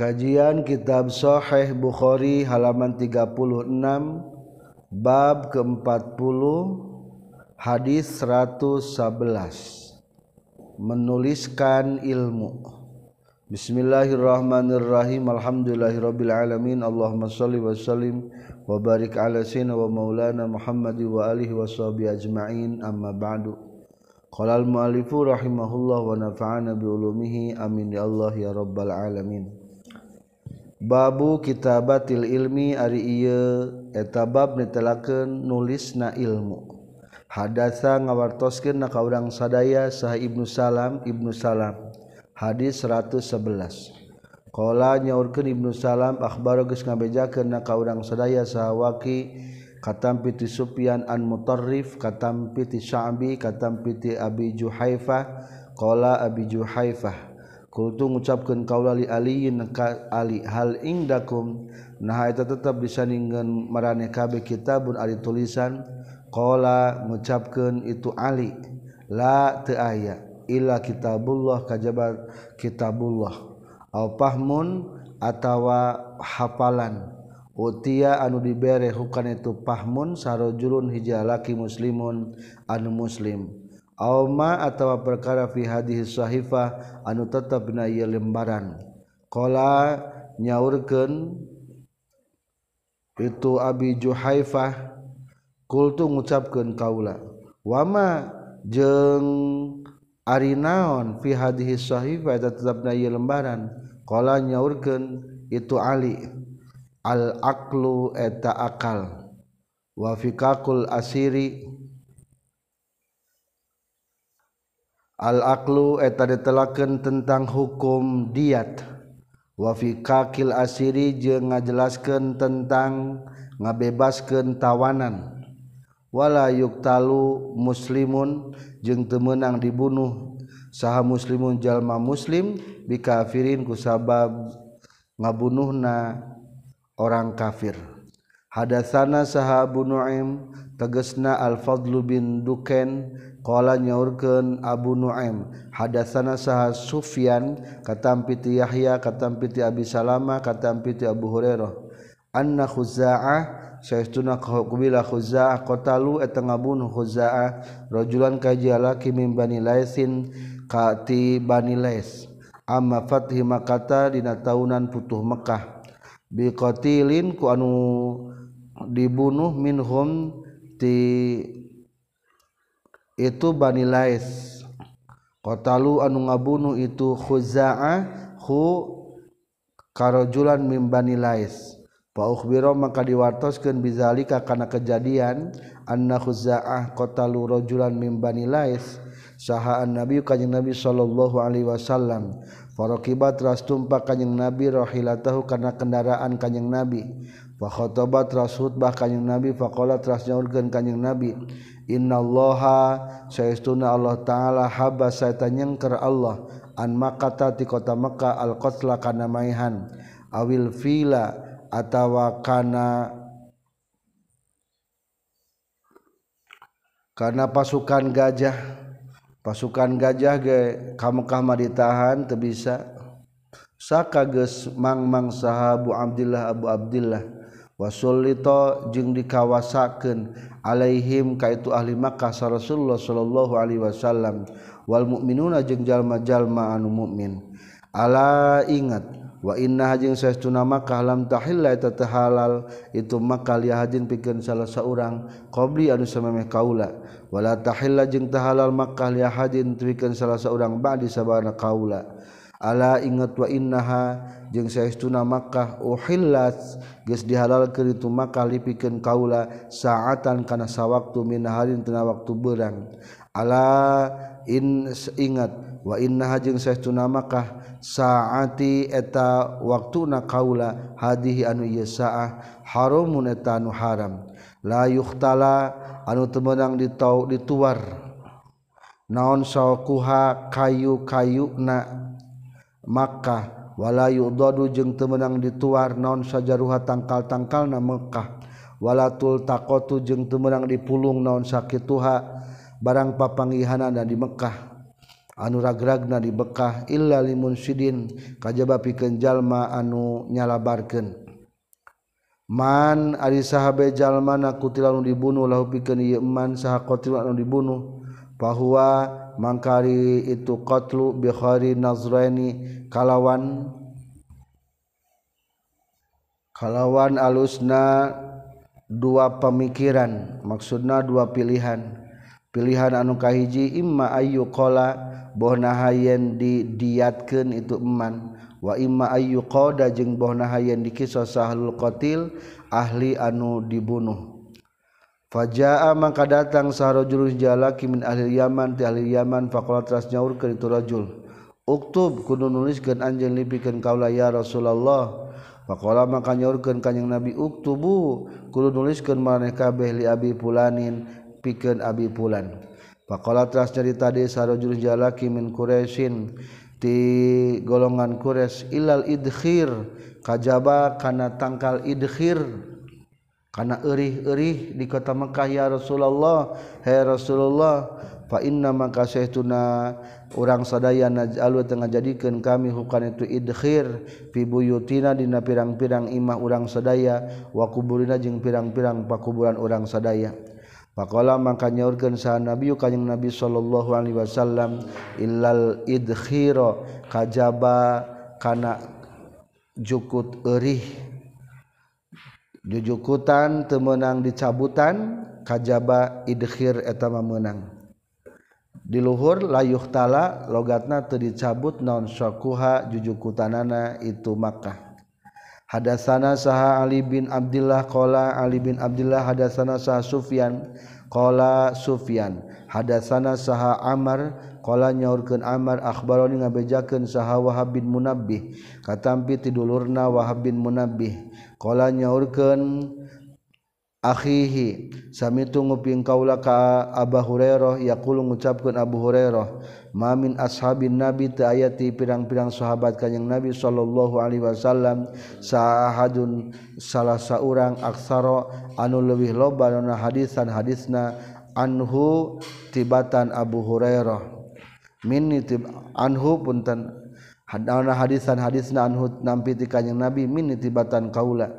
Kajian Kitab Sahih Bukhari halaman 36 bab ke-40 hadis 111 menuliskan ilmu. Bismillahirrahmanirrahim. Alhamdulillahirabbil alamin Allahumma shalli wa sallim wa barik ala sayyidina wa maulana Muhammad wa alihi washabihi ajmain. Amma ba'du. Qala al-mu'allifu rahimahullah wa nafa'ana bi ulumihi. Amin ya Allah ya rabbal alamin Babu kitabatil ilmi ari ieu eta bab nitelakeun nulisna ilmu. Hadasa ngawartoskeun na ka urang sadaya saha Ibnu Salam Ibnu Salam. Hadis 111. Qala nyaurkeun Ibnu Salam akhbaro geus ngabejakeun na ka urang sadaya saha Waqi katampi ti Sufyan an Mutarrif katampi ti Sya'bi katampi ti Abi Juhaifah qala Abi Juhaifah Kultu ngucapkan kaulali aliyin ka ali hal ingdakum? Nah eta tetap disandingkan marane kabeh kitabun ari tulisan. Qala ngucapkan itu ali la teu aya illa kitabullah kajabat kitabullah. Au pahmun atawa hafalan. Utia anu dibere hukan itu pahmun sarojulun hijalaki muslimun anu muslim. Ama atau perkara fi hadis sahifah anu tetap na ieu lembaran. Qala nyaurkeun itu Abi Juhaifah kultu ngucapkeun kaula. Wama jeung ari naon fi hadis sahifah eta tetap na ieu lembaran. Qala nyaurkeun itu Ali al aqlu eta akal wa fikakul asiri al-aklu eta ditelaken tentang hukum diat. Wafi kakil asiri jeung ngajelaskan tentang ngabebaskan tawanan. Wala yuktalu muslimun jeung temenang dibunuh. Saha muslimun jalma muslim bikafirin kusabab ngabunuhna orang kafir. Hadatsana sahabu Nu'aim tegesna al-fadlu bin duken qala nyaurkeun Abu Nuaim hadatsana saha Sufyan katampi ti Yahya katampi ti Abi Salama katampi ti Abu Hurairah anna Khuza'ah saestuna Qabila Khuza'ah qatalu eta ngabunuh Khuza'ah rajulan kajialaki min Bani Laisin ka ti Bani Lais. Amma fathi Makkah dina taunan putuh Mekah. Biqatilin ku anu dibunuh minhum ti itu Bani Lais. Qatalu anu ngabunuh itu Khuza'ah hu karojulan mim Bani Lais. Fa ukhbiro maka diwartoskeun bizalika kana kejadian anna Khuza'ah qatalu rajulan mim Bani Lais. Sahaan Nabi kanjeng Nabi sallallahu alaihi wasallam. Faraqibat ras tumpa kanjeng Nabi rahilatahu kana kendaraan kanjeng Nabi. Fa khotobat ras khutbah kanjing Nabi faqala ras nyaurkeun kanjing Nabi Innallaha saestuna Allah taala haba saeta nyengker Allah an makata ti kota Mekah al qatla kana maihan awil fila atawa kana karena pasukan gajah pasukan gajah ge ka Mekah mah ditahan teu bisa saka geus mangmang sahabu Abdullah Abu Abdullah wasulito jeung dikawasakeun alaihim kaitu ahli Makkah Rasulullah sallallahu alaihi wasallam. Wal mukminuna jeung jalma-jalma anu mukmin ala ingat wa inna jeung saestuna Makkah lam tahilla eta halal itu Makkah li hadin pikeun salah saurang qabli anu samemeh kaula. Wala tahilla jeung tahalal halal Makkah li hadin pikeun salah saurang ba'di sabana kaula. ala ingat wa innaha jeung saestuna Makkah uhillat geus dihalalkeun itu Makkah lipikeun kaula saatan kana sawaktu min harin tina waktu beurang. Ala in ingat wa innaha jeung saestuna Makkah saati eta waktuna kaula hadihi anu ieu saah haramun eta anu haram. La yuhtala anu teu meunang ditau dituar. Naon saukuha kayu-kayu Makkah. Wala yudadu jeung temenang dituar naon sajaruha tangkal-tangkal na Mekkah walatul takotu jeung temenang dipulung naon sakituha barang papangihana dan di Mekkah anuragragna di Bekkah illa limunsidin kajba pikenjallma anu nyalabarkeun. Man ari sahabe jalmana kutilan dibunuh lahu pikeun ieu man saha qatil anu dibunuh. bahwa mangkari itu qatlu Bukhari Nazraini kalawan kalawan alusna dua pemikiran maksudna dua pilihan. Pilihan anu kahiji imma ayu qala bohna hayen didiatkan itu eman. Wa imma ayyu qada jeung bohna hayen dikisos sahlul qatil ahli anu dibunuh. Fajaa maka datang sahrajul jalaki min ahli Yaman ti ahli Yaman faqala tras nyaurkeun itu rajul. Uktub kudu nuliskeun anjeun lipikeun kaula ya Rasulullah. Faqala maka nyaurkeun kanjing Nabi uktubu kudu nuliskeun maneh kabeh li abi pulanin pikeun abi pulan. Faqala tras cerita de sahrajul jalaki min Quraisyin ti golongan Quraisy ilal idkhir kajaba kana tangkal idkhir karena ih-ih di kota Mekkah ya Rasulullah Hai hey Rasulullah fana maka tuna orang sadaya najal tengah jadikan kami bukan itu idhir pibuyutina dina pirang-pirang imah urang sadaya wakuburina jeung pirang-pirang pakuburan orang sadaya. Pakola maka nyaurkeun sa Nabi kanjing Nabi sallallahu alaihi wasallam illal idkhira kajaba kana jukut erih. jujukutan temenang dicabutan kajba idhir etama menang diluhur layuh tala logatna teu dicabut naon syakuha jujukutanana itu Makkah. Hadasana saha Ali bin Abdullah qala Ali bin Abdullah hadasana saha Sufyan qala Sufyan. Hadasana saha Amar qala nyaurkeun Amar akhbaroni ngabejakeun saha Wahab bin Munabbih. Katampi tidulurna Wahab bin Munabbih. Kala nyaurkeun akhihi sami tunguping kaula ka Abu Hurairah yaqulu ngucapkeun Abu Hurairah mamin ashabin nabi ta ayati pirang-pirang sahabat kanjing Nabi sallallahu alaihi wasallam sahadun salah saurang aksara anu leuwih loba dina hadisan hadisna anhu tibatan Abu Hurairah. Min tib anhu punten hadana hadisan hadisna anhu nampi ti kanjing Nabi min tibatan kaula.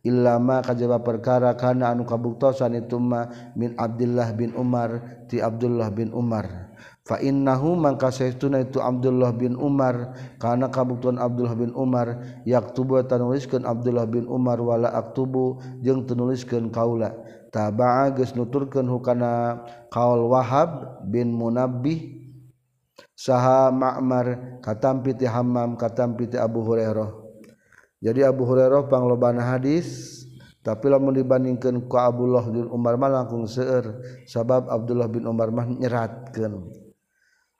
Illama kajaba perkara kana anu kabuktosan itu ma min Abdullah bin Umar ti Abdullah bin Umar. Fa innahu mangka saestuna itu Abdullah bin Umar kana kabuktuan Abdullah bin Umar yaktubu tanuliskeun Abdullah bin Umar wala aktubu jeung tunuliskeun kaula. Taba'a geus nuturkeun hukana kaul Wahab bin Munabbih saha Ma'mar katampi ti Hammam katampi ti Abu Hurairah. Jadi Abu Hurairah panglobana hadis tapi lamun dibandingkan ku Abdullah bin Umar mah langkung seueur. Sabab Abdullah bin Umar mah nyeratkeun.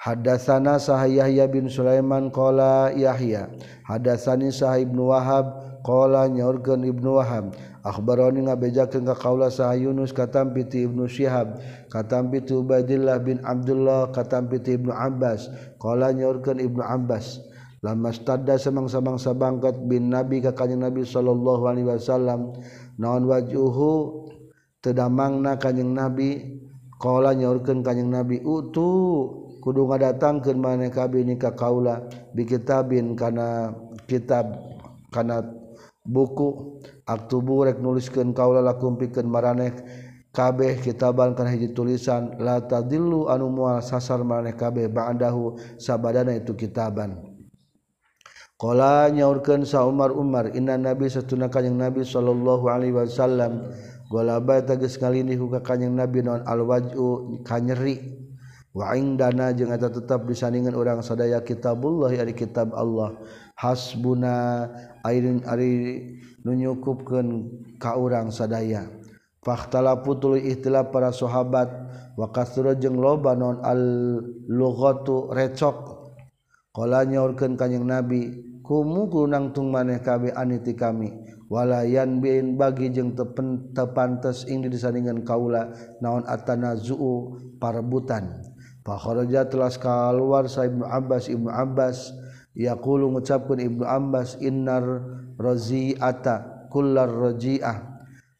Hadatsana sah Yahya bin Sulaiman qala Yahya. Hadatsani sah Ibnu Wahab qala nyaurkeun Ibnu Wahab. Akbaroni ngabejakeun ka kaula sa Yunus katampi ti Ibnu Syihab, katampi ti Ubaidillah bin Abdullah, katampi ti Ibnu Abbas. Qala nyaurkeun Ibnu Abbas. Lamastadda samang-samangsa bangkat bin Nabi ka kanjeng Nabi sallallahu alaihi wasallam naon wajuhu tedamangna kanjeng Nabi qala nyaurkeun kanjeng Nabi utu kudu ngadatangkeun maneh kabeh ni ka kaula bi kitabin kana kitab kana buku aktubu rek nuliskeun kaula lakum pikeun maraneh kabeh kitaban kana hiji tulisan la tadillu anu moal sasar maraneh kabeh ba'dahu sabadana itu kitaban. Kala nyaurkeun sa Umar Umar inna nabi satuna kanjing nabi sallallahu alaihi wasallam golaba tegas kali ini huka kanjing nabi non alwaju kanyeri waing dana jeung eta tetap disandingan orang sadaya kitabullah ari kitab Allah. Hasbuna airin ari nu nyukupkeun ka urang sadaya. Fahtala putul ihtilaf para sahabat. Wa kasura jeung loba non al lughatu recok. Qala nyaurkeun kanjing nabi kumu gunang tung maneh kabe aniti kami? Walayan bin bagi jeung tepen tepantes ing disandingan kaula naon atana zuu parebutan Fakharaja telah keluar Ibnu Abbas Ibnu Abbas yaqulu ngucapkeun Ibnu Abbas innar razi'ata kullar raji'ah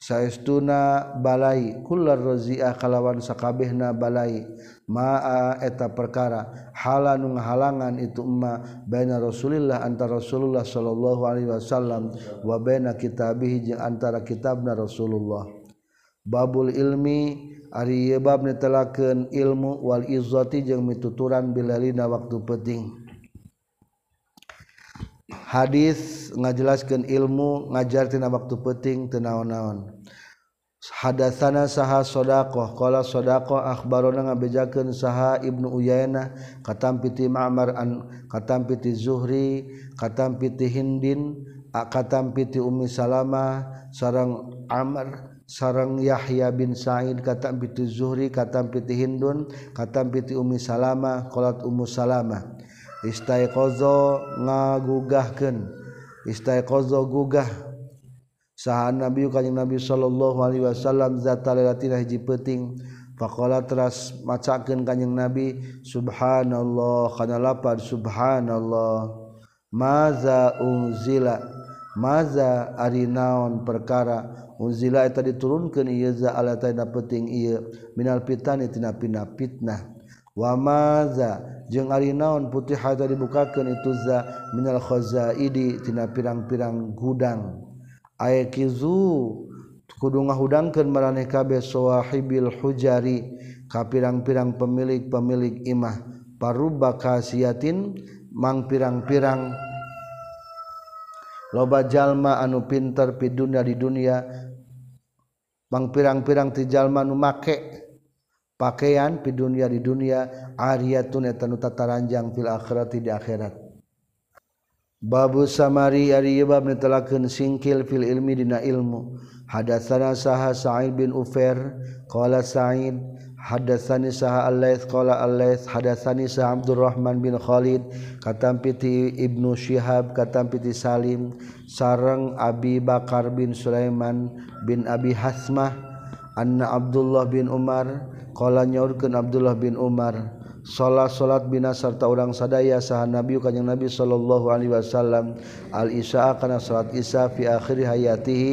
saestuna balai kullar razi'ah kalawan sakabehna balai. Ma'a eta perkara halanung halangan itu emma baina Rasulillah antara Rasulullah sallallahu alaihi wasallam wa baina kitabih jeung antara kitabna Rasulullah. Babul ilmi Ari yebab netelakeun ilmu wal izzati jeung mituturan bilalina waktu penting. Hadis ngajelaskeun ilmu ngajar tina waktu penting teu naon-naon. Hadatsana saha sodaqoh qala sodaqoh akhbarona ngabejakeun saha Ibnu Uyainah katampi ti Ma'mar an katampi ti Zuhri katampi ti Hindin katampi ti Ummi Salamah sareng Amr sarang Yahya bin Said kata piti Zuhri kata piti Hindun kata piti Umi Salama kolat Ummu Salama. Istaiqozo ngagugahkeun. Istaiqozo gugah. Saha Nabi kanjing Nabi sallallahu alaihi wasallam zata lailatina hiji peuting. Faqala teras macakeun kanjing Nabi subhanallah. Kana lapar subhanallah. Maza unzila? Maza ari naon perkara. Unzila eta diturunkeun ieu za ala taina penting ieu. Minal fitani tina pina fitnah. Wa maza jeung ari naon putih eta dibukakeun itu za minal khazaidi tina pirang-pirang gudang. Aya kizu kudu ngahudangkeun maraneh kabeh sawahibil hujari ka pirang-pirang pemilik-pemilik imah. Parubba kasiatin mang pirang-pirang loba jalma anu pinter pidunia di dunia mang pirang-pirang tijallma nu make. Pakaian pidunia di dunia eta nu tataranjang fil akhirati di akhirat. Babu samari ari bab netelakeun singkil fil ilmi dina ilmu. Hadatsana saha Sa'id bin Ufair qala Sa'id hadasani saha al-Laits qala al-Laits hadasani saha Abdurrahman bin Khalid katam piti Ibnu Syihab katam piti Salim sareng Abi Bakar bin Sulaiman bin Abi Hasmah anna Abdullah bin Umar qala nyaurkeun Abdullah bin Umar salat salat bina serta orang sadaya saha nabi kanjing nabi sallallahu alaihi wasallam al isya kana salat isya fi akhir hayatihi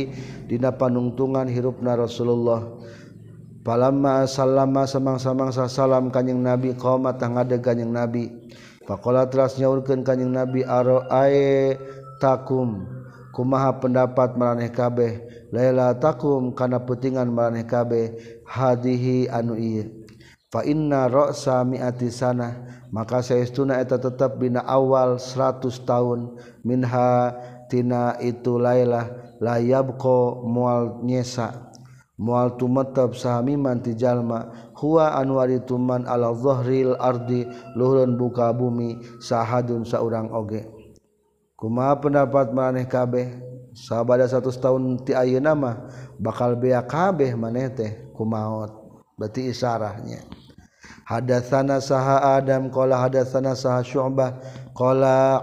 dina panungtungan hirupna Rasulullah. palama salama samang-samang salam kanyeng nabi koma tang ada kanyeng nabi. Faqala teras nyaurkeun kanyeng nabi aroae takum kumaha pendapat maraneh kabeh? Laila takum kana putingan maraneh kabeh. Hadihi anu ieu. Fa inna ra'sa mi'ati sana maka saestuna eta tetap bina awal 100 tahun. Minha tina itu lailah layabqa mual nyesa. mual tumetep sahami manti jalma. Huwa anwari tuman ala zahril ardi luhurun buka bumi sahadun saurang oge. Kumaha pendapat maneh kabeh? Sabada satu tahun ti ayeuna mah bakal bea kabeh maneh teh kumaot. Berarti isarahnya. Hadatsana saha adam qala hadatsana saha syu'bah qala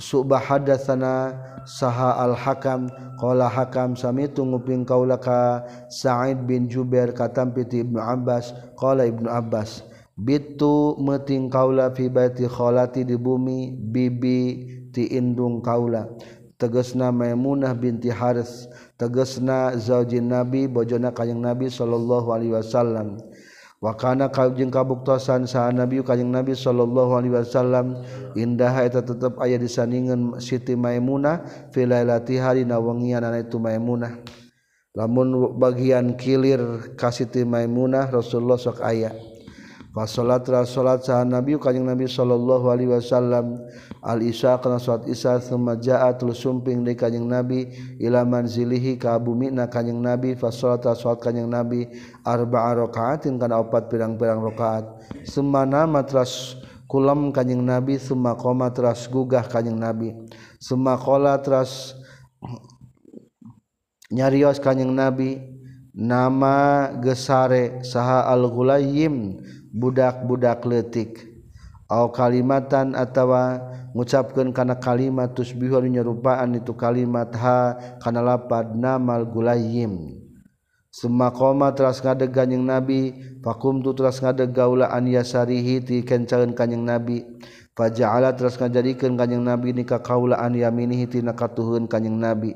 subah hadatsana saha al hakam Qala Hakam samitu nguping kaula ka Sa'id bin Jubair katampi ti Ibnu Abbas. Qala Ibnu Abbas bitu meting kaula fi baiti khalati di bumi bibi ti indung kaula. Tegasna Maimunah binti Haris tegasna zaujin Nabi bojona kanjeng Nabi sallallahu alaihi wasallam. wakana kajeng kabuktasan saha nabi kajeng nabi sallallahu alaihi wasallam indah eta tetep aya disaningan Siti Maimunah fi lailati hari na itu Maimunah. Lamun bagian kilir ka Siti Maimunah Rasulullah sok aya. Fa salat salat saha nabi kajeng nabi sallallahu alaihi wasallam Al-isya kana salat isya thumma ja'at sumping deui kanjing Nabi ila manzilihi ka bumi na kanjing Nabi fa salata salat kanjing Nabi arba'a rakaatin kana opat pirang-pirang rakaat. Summa nama kulam kanjing Nabi summa qoma teras gugah kanjing Nabi. Summa qala teras nyarios kanjing Nabi nama gesare saha al-ghulayyim budak-budak leutik. aw kalimatan atawa ngucapkeun kana kalimat tusbihun nyerupaan itu kalimat ha kana lapad namal gulayim Summa qoma teras ngadeg kanjing Nabi faqumtu teras ngadeg gaula an yasarihi ti kencaeun kanjing Nabi. Faja'ala teras ngajadikeun kanjing Nabi nikah kaula an yaminihi ti nakatuheun kanjing Nabi.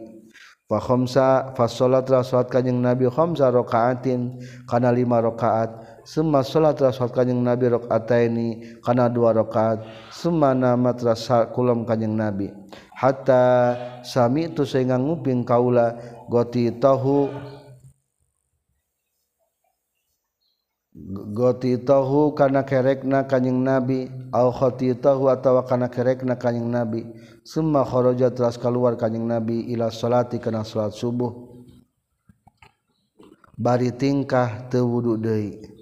Fa khamsa fa salat teras salat kanjing Nabi khamsa rakaatin kana lima rakaat. Summa salat salat kanjing nabi rakaataini kana dua rakaat. Summa namat kulam kanjing nabi. Hatta sami itu sehingga nguping kaula goti tahu goti tahu kana kerekna kanjing nabi au khati tahu atawa kana kerekna kanjing nabi. Summa kharaja teras keluar kanjing nabi ila salati kana salat subuh. Bari tingkah teu wudu deui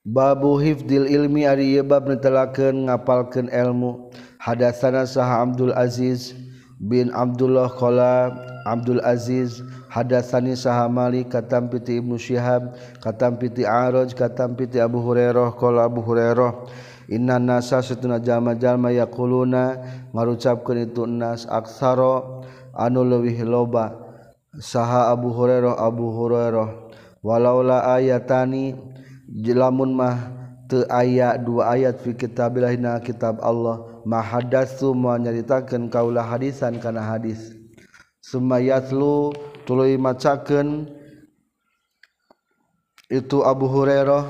Babu hifdil ilmi ari bab netelakeun ngapalkeun ilmu. Hadatsana Sah Abdul Aziz bin Abdullah qala Abdul Aziz. Hadatsani Sah Malik katam piti Ibnu Syihab katam piti Araj katam piti Abu Hurairah qala Abu Hurairah. Inna nasa satuna jalma-jalma yaquluna ngarucapkeun itu nas aksaro anu leuwih loba. Saha Abu Hurairah Abu Hurairah. Walaula ayatani jelamun mah teu aya dua ayat fi kitabilahina kitab Allah ma hadatsu nyaritakeun kaulah hadisan kana hadis. Sumayatlu tuluy macakeun itu Abu Hurairah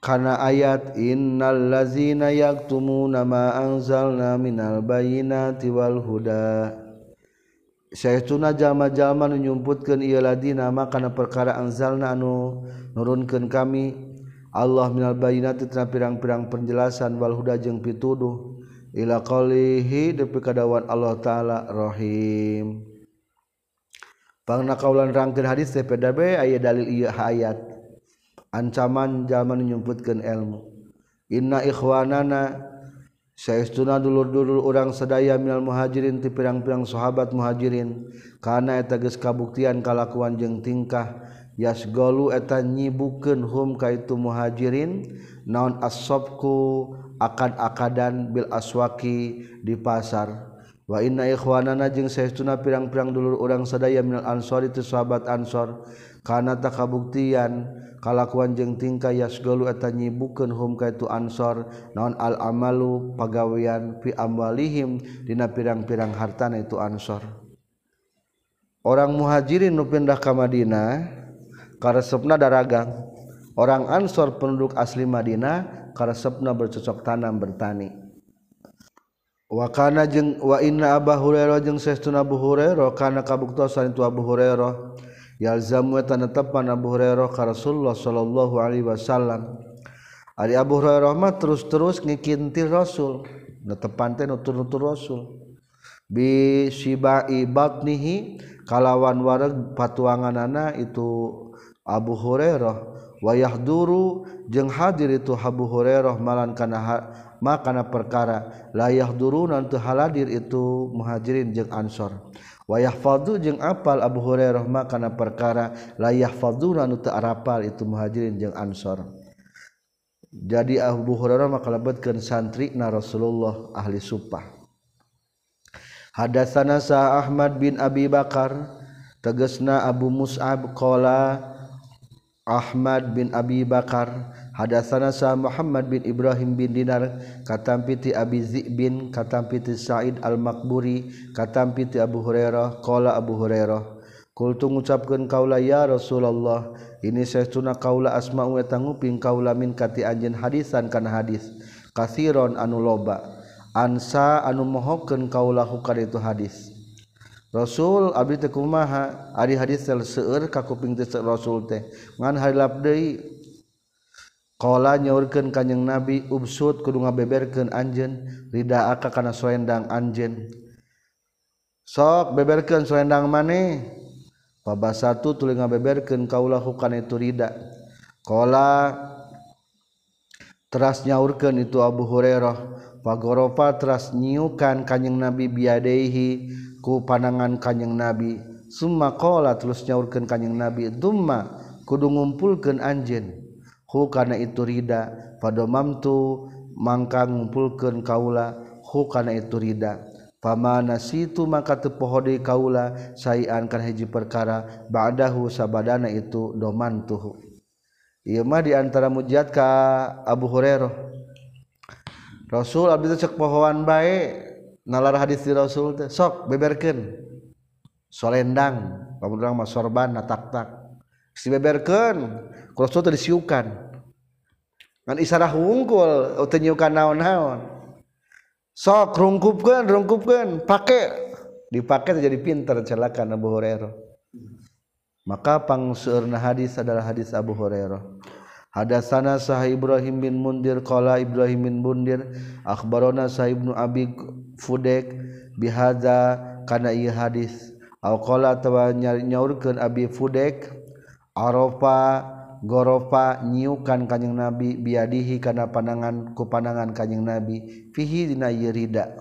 kana ayat innal ladzina yaktumuna ma anzalna minal bayyinati wal huda. Syekhuna nyumputkeun ieu ladina ialadina makana perkara anzalna anu nurunkeun kami. Allah minal bayyinati tina pirang-pirang penjelasan wal huda jeung pituduh ila qalihi depi kadawan Allah taala rahim. Pangna kaulan rangkeun hadis teh peda bae aya dalil ieu ayat ancaman jama nyumputkeun ilmu. Inna ikhwanana Saestuna dulur-dulur urang sadaya minal muhajirin ti pirang-pirang sahabat muhajirin. Kana eta geus kabuktian kalakuan jeung tingkah yasgolu eta nyibukeun hum ka itu muhajirin. Naon asabku akad-akadan bil aswaki di pasar. Wa inna ikhwanana jeung saestuna pirang-pirang dulur urang sadaya minal ansor itu sahabat ansor. Kana ta kabuktian kalakuan jeung tingkah yasgolu eta nyibukeun hum ka itu ansor. Naon al amalu pagawean fi amwalihim dina pirang-pirang hartana itu ansor. Orang muhajirin nu pindah ka Madinah karesepna daragang. Orang ansor penduduk asli Madinah karesepna bercocok tanam bertani. Wakana jeung wa inna Abu Hurairah jeung saestuna Abu Hurairah kana kabuktosan itu Abu Hurairah. yalzam tanapan Abu Hurairah ka Rasulullah Shallallahu Alaihi Wasallam. Ari Abu Hurairah mah terus-terus ngikintil Rasul. Netepan teh nutur-nutur Rasul. Bi sibai batnihi kalawan wareg patuanganana itu Abu Hurairah. Wayah duru jeung hadir itu Abu Hurairah malan kana makana perkara. Layah duru nanti haladir itu muhajirin jeung ansor. wayah fadu jeung apal Abu Hurairah makana perkara layah fadhuna nu teu arapal itu muhajirin jeung ansor. Jadi Abu Hurairah maka lebetkeun santri na Rasulullah ahli supah Hadatsana sa Ahmad bin Abi Bakar tegesna Abu Mus'ab qala Ahmad bin Abi Bakar hadatsana sa Muhammad bin Ibrahim bin Dinar katampiti Abi Zibin katampiti Said Al-Makburi katampiti Abu Hurairah qala Abu Hurairah kultu ngucapkeun kaula ya Rasulullah ini saestuna kaula asma'u eta nguping kaula min kati anjeun hadisan kana hadis. Kasiron anu loba ansa anu mohokeun kaula hukar itu hadis. Rasul abdi teh kumaha? Ari hadis seueur ka kuping teh Rasul teh. Ngan harilap deui Kala nyaurkeun kanjing Nabi ubsud kudu ngabeberkeun anjeun rida aka kana soendang anjeun. Sok beberkeun soendang maneh. Pabasatu tuluy ngabeberkeun kaulah hukana itu rida. Kala teras nyaurkeun itu Abu Hurairah pagorofa teras nyiukan kanjing Nabi biadaihi ku panangan kanjing Nabi. Summa qala terus nyaurkeun kanjing Nabi, "Dumma kudu ngumpulkeun anjeun." Hu karena itu rida pada mamtu mangka ngumpulkan kaula hukana itu rida. Pamana situ maka tepohode kaula sayankan hiji perkara badahu sabadana itu domantuhu. Imah di antara mujiat ka Abu Hurerah Rasul Ab cek pohoan baik nalar hadis di Rasul teh sok beberkeun. Solendang pamun mah sorban na sibeberkeun rasul teh disiukan. Ngan isarah wungkul oh, teu nyiukan naon-naon. Sok rungkupkeun rungkupkeun pake. Dipakai jadi pinter celaka Abu Hurairah. Maka pangseurna hadis adalah hadis Abu Hurairah. Hadasana sah Ibrahim bin Mundir qala Ibrahim bin Mundir akhbarona sah Ibnu Abi Fudek bihadza kana ieu hadis. Au qala tawa nyaurkeun Abi Fudek Aropa goropa nyiukan kanyeng nabi biadihi karena panangan ku panangan kanyeng nabi fihi dina yirida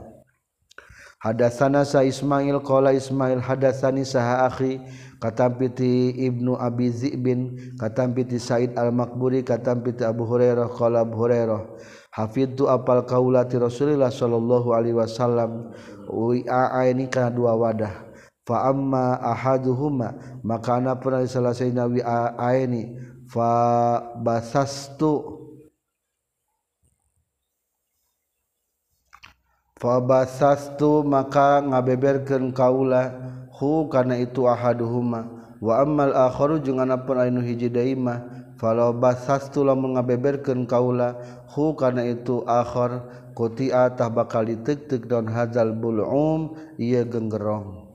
hadasana sa Ismail qala Ismail hadasani saha akhi katampiti Ibnu Abi Zibin katampiti Said Al-Makburi katampiti Abu Hurairah qala Abu Hurairah hafidtu apal kaulati Rasulillah sallallahu alaihi wasallam wi aini kana dua wadah. Fa amma ahaduhuma maka ana pernah selesainya wi'a ini. Fa basastu. Fa basastu maka ngabeberkeun kaula karena itu ahaduhuma. Wa amal akharu jeung anapun anu hiji daima falau basastulah mengabeberkeun kaula hu karena itu akhar. Kutia tah bakal ditek-tek daun hazal bulum ieu genggerong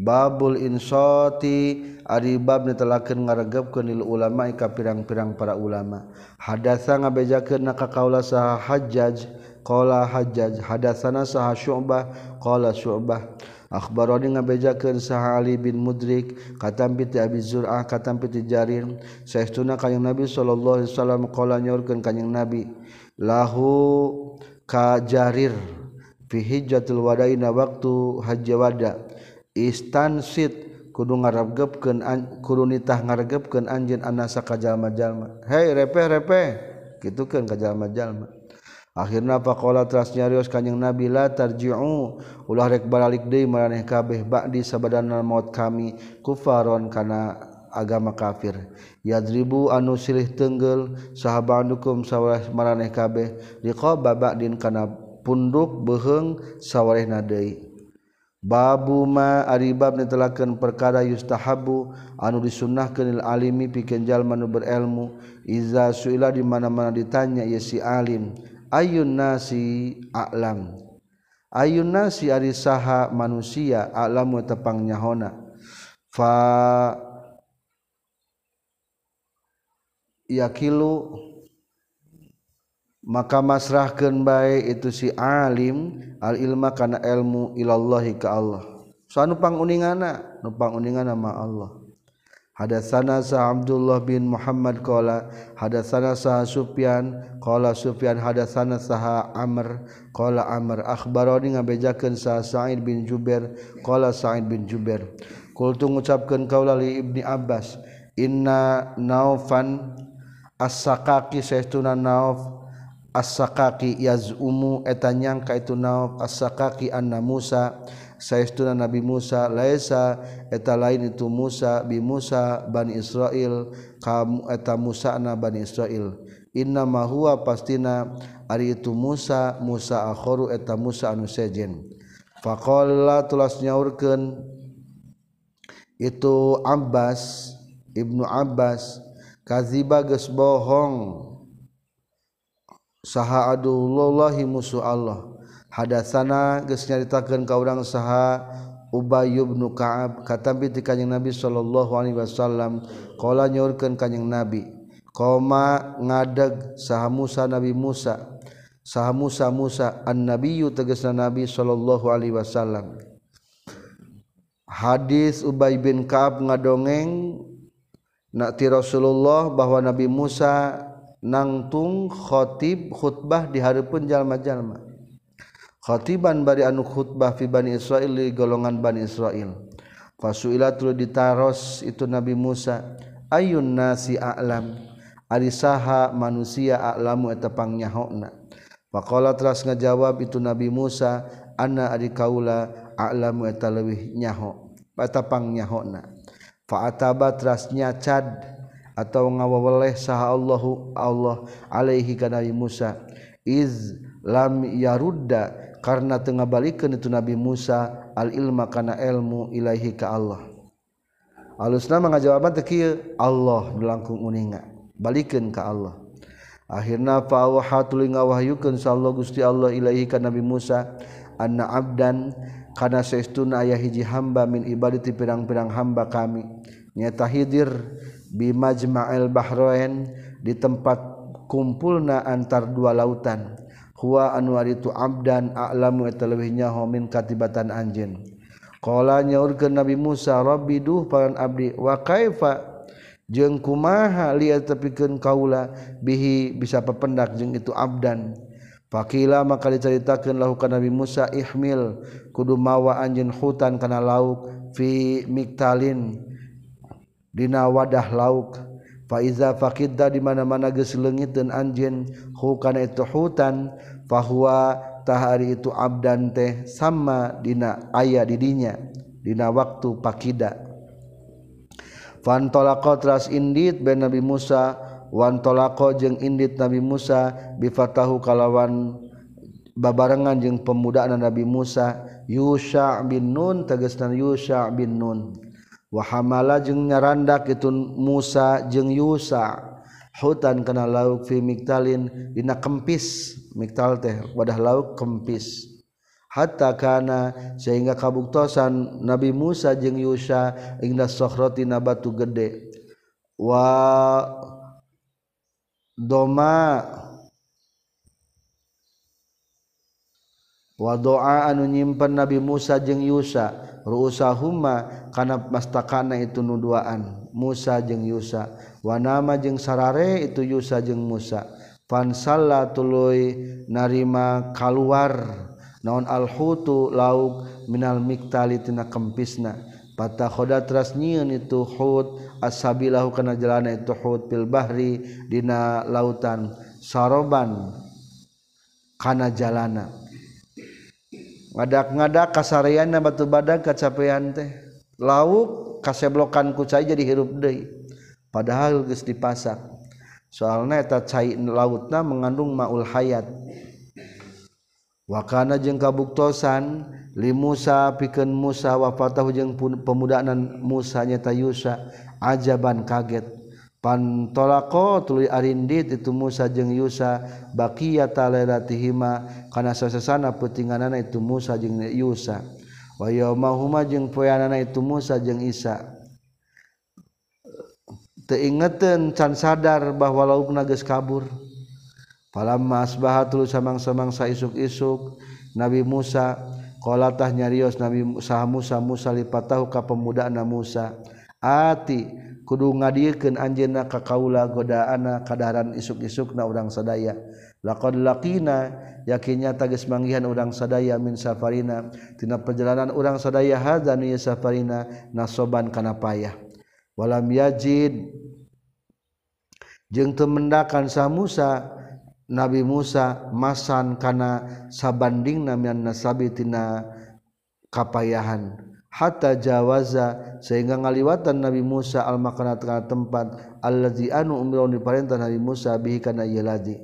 Babul insoti ari bab netelakeun ngaregepkeun lil ulama ka pirang-pirang para ulama. Hadatsa ngabejakeun ka kaula saha Hajjaj qala Hajjaj. Hadatsana saha Syu'bah qala Syu'bah. Akbaroni ngabejakeun saha Ali bin Mudrik katam bi Abi Zur'ah katam bi Jarir. Saestuna kanjing Nabi sallallahu alaihi wasallam qala nyorkeun kanjing Nabi lahu ka Jarir fi hijjatul wadaina waktu hajj wada. istansit kudu ngaregepkeun kudu nitah ngarepkeun anjeun anasa ka jalma-jalma hei repeh repeh. Kitukeun ka jalma-jalma akhirna faqala teras nyarios kanjing nabi la tarji'u. Ulah rek balik deui maraneh kabeh ba'di sabadana maut kami kufaron kana agama kafir. Yadribu anu silih tenggel sahabanukum sawareh maraneh kabeh riqaba ba'din kana punduk beheng sawarehna deui. Babuma aribab ditelaken perkara yustahabu anu disunnah kenil alimi pikenjal manu berilmu. Iza suila di mana-mana ditanya ya si alim ayun nasi a'lam? Ayun nasi ari saha manusia a'lamu tepang nyahona fa yakilu maka masrahkeun bae itu si alim al ilma kana ilmu ilallahi ka Allah. So anu panguningana nu panguningana ma Allah. Hadatsana sa Abdullah bin Muhammad qala hadatsana sa Sufyan qala Sufyan hadatsana sa Amr qala Amr akhbarani ngabejakeun sa Sa'id bin Jubair qala Sa'id bin Jubair Qultu ngucapkeun kaula li Ibni Abbas inna naufan as-sakaki saestuna nauf asakaki yazumu eta nyangka itu naok asakaki anna Musa saestuna Nabi Musa laisa eta lain itu Musa bi Musa Bani Israel kamu eta Musa na Bani Israel inna ma huwa pastina ari itu Musa Musa akhoru eta Musa anu sejen. Faqala tulas nyaurkeun itu Abbas Ibnu Abbas kaziba geus bohong. saha adullahi musuh Allah. Hadatsana geus nyaritakeun ka urang saha Ubay bin Ka'ab katambi ti kanjing Nabi sallallahu alaihi wasallam qala nyaurkeun kanjing Nabi qoma ngadeg saha Musa Nabi Musa. Saha Musa Musa annabiyyu tegasna Nabi sallallahu alaihi wasallam. Hadis Ubay bin Ka'ab ngadongeng nak ti Rasulullah bahwa Nabi Musa nangtung khotib khutbah di hareupeun jalma-jalma. Khotiban bari anu khutbah fi Bani Israil di golongan Bani Israil. Fasuila tuluy ditaros itu Nabi Musa ayun nasi a'lam? Ari saha manusia a'lamu eta pangnyaho-na faqala teras ngajawab itu Nabi Musa anna ari kaula a'lamu eta leuwih nyaho eta pangnyaho-na fa ataba teras nyacad atau ngawaweleh saha Allahu Allah alaihi ka Nabi Musa. Iz lam yarudda karena tengah balikeun itu Nabi Musa al ilma kana ilmu ilaihi ka Allah. Alusna mangajawaban teu kieu Allah dilangkung uninga balikeun ka Allah. Akhirna fa waha tuluy ngawahyukeun sallallahu Gusti Allah ilaihi ka Nabi Musa anna abdan kana saestuna aya hiji hamba min ibadati pirang-pirang hamba kami. Nyata hidir bimajma'il bahroen di tempat kumpulna antar dua lautan. Huwa anwar itu abdan a'lamu etalewihnya homin katibatan anjin qala nyaurkeun Nabi Musa Rabbi duh paran abdi wa kaifa? Jeung kumaha lihat tepikeun kaula bihi bisa pependak jeung itu abdan. Fakila maka diceritakeun lahu ka Nabi Musa ihmil kudu mawa anjeun hutan kana lauk fi miktalin. Dina wadah lauk. Faiza faqidda di mana-mana geus leungiteun anjeun hu kana itu hutan fahuwa tahari itu abdan teh sama dina aya di dinya dina waktu pakida. Fantolaqa tras indit ben Nabi Musa wantolaqa jeung indit Nabi Musa bifatahu kalawan babarengan jeung pemudaan Nabi Musa Yusha bin Nun tegasna Yusha bin Nun wahamala jeung nyaranda kitun Musa jeung Yusa. Hutan kana lauk fi miktalin dina kempis. Miktal teh wadah lauk kempis. Hatta kana sehingga kabuktosan Nabi Musa jeung Yusa ingda sokhroti nabatu gede. Wa doma wa doa anu nyimpen Nabi Musa jeung Yusa. ruusahuma kana mastakana itu nuduaan. Musa jeung Yusa. Wa nama jeung sarare itu Yusa jeung Musa. Fansalla tuluy narima kaluar. Naon alhutu lauk minal miktali tina kempisna. Pata khoda teras nyieun itu hut asabilahu kana jalana itu hut fil bahri dina lautan saroban kana jalana. ngadak-ngadak kasarian batu badak kacapean teh. Lauk kaseblokan ku cai jadi hirup deui. Padahal geus dipasak. Soalna eta cai lautna mengandung maul hayat. Wakana jeung kabuktosan li Musa pikeun Musa wafatahu jeung pemudaanan Musa nyata Yusa ajaban kaget. pantolako tuluy arindit itu Musa jeung Yusa bakia talalatihima kana sasesana petinganana itu Musa jeung Yusa. Wa yaumahuma jeung poeanana itu Musa jeung Isa. Teingeten can sadar bahwa laukna geus kabur. Palamma asbaha tuluy samang-samangsa isuk-isuk Nabi Musa qolatah nyarios Nabi Musa Musa Musa lipatahu ka pemudana Musa. Ati kudu ngadieukeun anjeunna ka kaula godaana kadaran isuk-isukna urang sadaya. Laqad laqina yakinnya tagis manggihan urang sadaya min safarina. Tina perjalanan urang sadaya hadza nu safarina nasoban kana payah. Walam yajid jeung teu mendakan sa Musa Nabi Musa masan kana sabanding namian nasabi tina kapayahan. hatta jawaza sehingga ngaliwatan Nabi Musa al-makanat kana tempat allazi anu umrah diperintah Nabi Musa bihi kana ieu ladi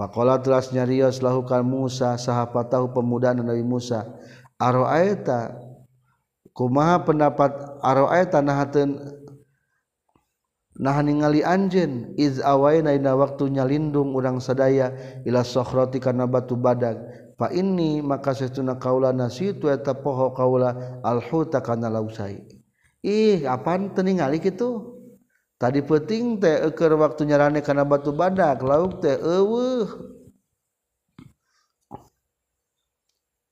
faqala telas nyarios lahu kan Musa sahapatahu pemuda Nabi Musa aroaita kumaha pendapat aroaita nahateun nah ningali anjeun? Iz awaina dina waktu nyalindung urang sadaya ila sokhrati kana batu badag. Ini maka setuna kaula nasitu eta poho kaula alhuta kana lausai ih apaan teningali gitu tadi peting teh eker waktu nyarane kana batu badak lauk teh eueuh.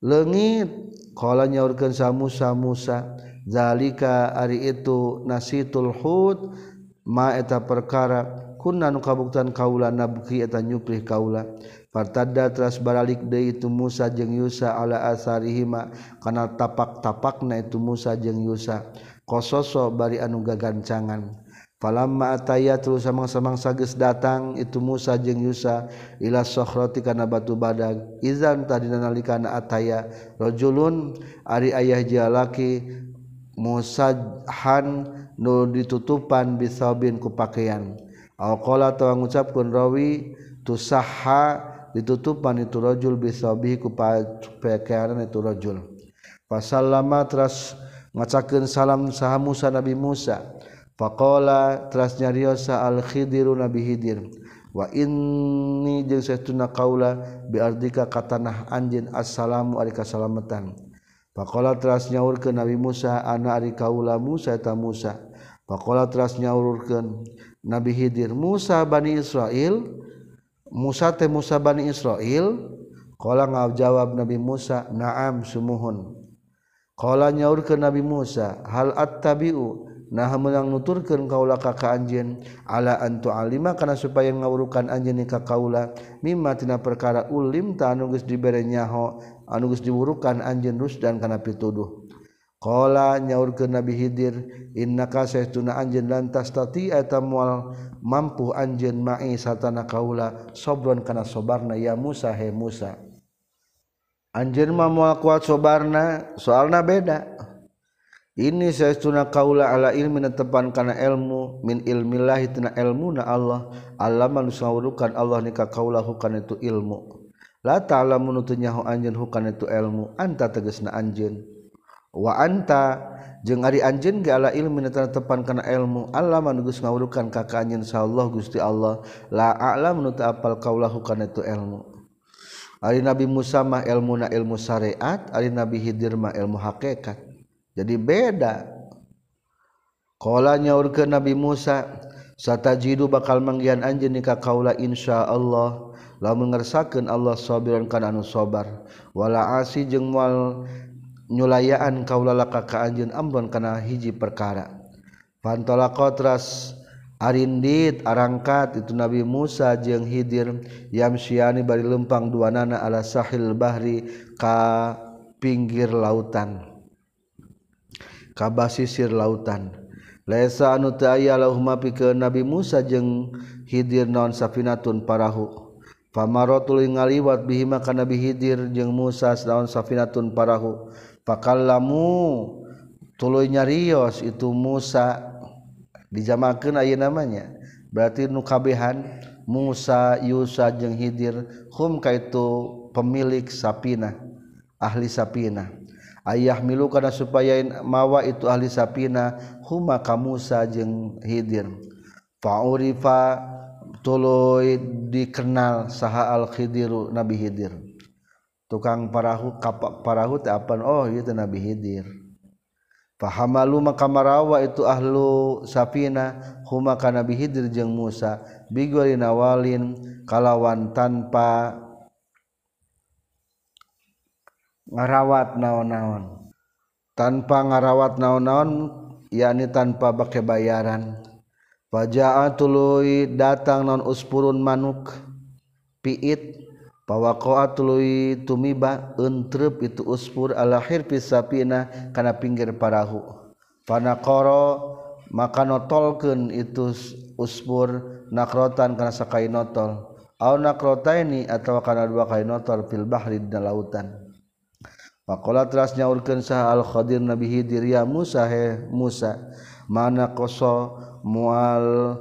Leungit qala nyaurkeun sa Musa zalika ari itu nasitul hud ma eta perkara. Kunna nu kabuktan kaula nabki eta nyuplih kaula Partada teras baralik deui itu Musa jeung Yusa ala asarihima kana tapak-tapakna itu Musa jeung Yusa. Qososo bari anu gagancangan. Falamma ataya terus samang-samangsa geus datang itu Musa jeung Yusa ila sokhrati kana batu badag izan tadina nalikana ataya rajulun ari ayah jalaki musahan nu ditutupan bisabin ku pakaian. Alqala tawa ngucapkeun rawi tusaha ditutupan iturajul bisabi ku pakaian iturajul pasal lama teras ngacakeun salam saha Musa Nabi Musa. Faqala teras nyariosa al khidiru Nabi Khidir. Wa inni jeung saestuna kaula bi ardika ka tanah anjeun assalamu alika salamatan. Faqala teras nyaurkeun Nabi Musa ana ari kaula Musa eta Musa. Faqala teras nyaurkeun Nabi Khidir Musa Bani Israil Musa teh Musa Bani Israil Kala ngajawab Nabi Musa naam sumuhun. Kala nyaur ke Nabi Musa hal attabi'u? Nah menang nuturkan kaula kakak anjen ala antu alima karena supaya ngawurukan anjen ka kaula. Mimma tina perkara ulim ta anu geus dibere nyaho anu geus diwurukan anjen rus dan kana pituduh. Kala nyaur ke Nabi Hidir inna kasih tuna anjen lantas tati eta mual mampu anjen ma'i satana kaula sobron kana sobarna ya Musa he Musa. Anjen ma mual kuat sobarna soalna beda. Ini saya tuna kaula ala ilmi tepan kana ilmu min ilmillahi tina ilmu na Allah Allah manusawurukan Allah nikah kaula hukan itu ilmu. La ta'ala menutunya hu anjen hukan itu ilmu anta tegesna anjen waanta jeung ari anjeun ge ala ilmu tepan kana ilmu Allah manugus ngawurukan ka ka anjeun Allah Gusti Allah. La a'lam nu apal kaulahu kana itu ilmu. Ari nabi Musa mah ilmuna ilmu syariat ari nabi Hidir mah ilmu hakikat. Jadi beda. Qala nyaurkeun nabi Musa satajidu bakal manggian anjeun ka kaula insyaallah lamun ngersakeun Allah sabiran kana anu sabar. Wala asi jeung moal nyulayanan kaulalaka keanjun Ambon karena hiji perkara. Pantola kotras Arindit arangkat. Itu Nabi Musa jeung Hidir Yamsyani bari lempang dua nana ala sahil bahri ka pinggir lautan. Ka basisir lautan. Lesa anu teu aya lahum ke Nabi Musa jeung Hidir non safinatun parahu. Famarotul ngaliwat bihima ka Nabi Hidir jeung Musa naon safinatun parahu pakallamu tulunya Rios itu Musa. Dijamakan aya namanya. Berarti nukabehan Musa Yusa jeung Hidir hum itu pemilik sapina ahli sapina. Ayah milu karena supaya mawa itu ahli sapina huma ka Musa jeung Hidir. Faurifa tuluy dikenal saha al Khidiru Nabi Hidir. tukang parahu kapak parahu teh apa oh itu Nabi hidir. Fahamalu maka marawa itu ahlu safina huma ka Nabi hidir jeung Musa bigolin awalin kalawan tanpa ngarawat naon-naon. Tanpa ngarawat naon-naon yakni tanpa pakai bayaran. Wajah tului datang non uspurun manuk piit Pawakoa tuluy tumiba entrep itu uspur ala hirpis sapina kana pinggir parahu. Panakoro maka notolkeun itu uspur nakrotan kana sakai notol. Au nakrotaini atau kana dua kai notol fil bahri di lautan. Pakola teras nyaurkeun sah al khadir nabi hidir ya Musa he Musa. Mana koso mual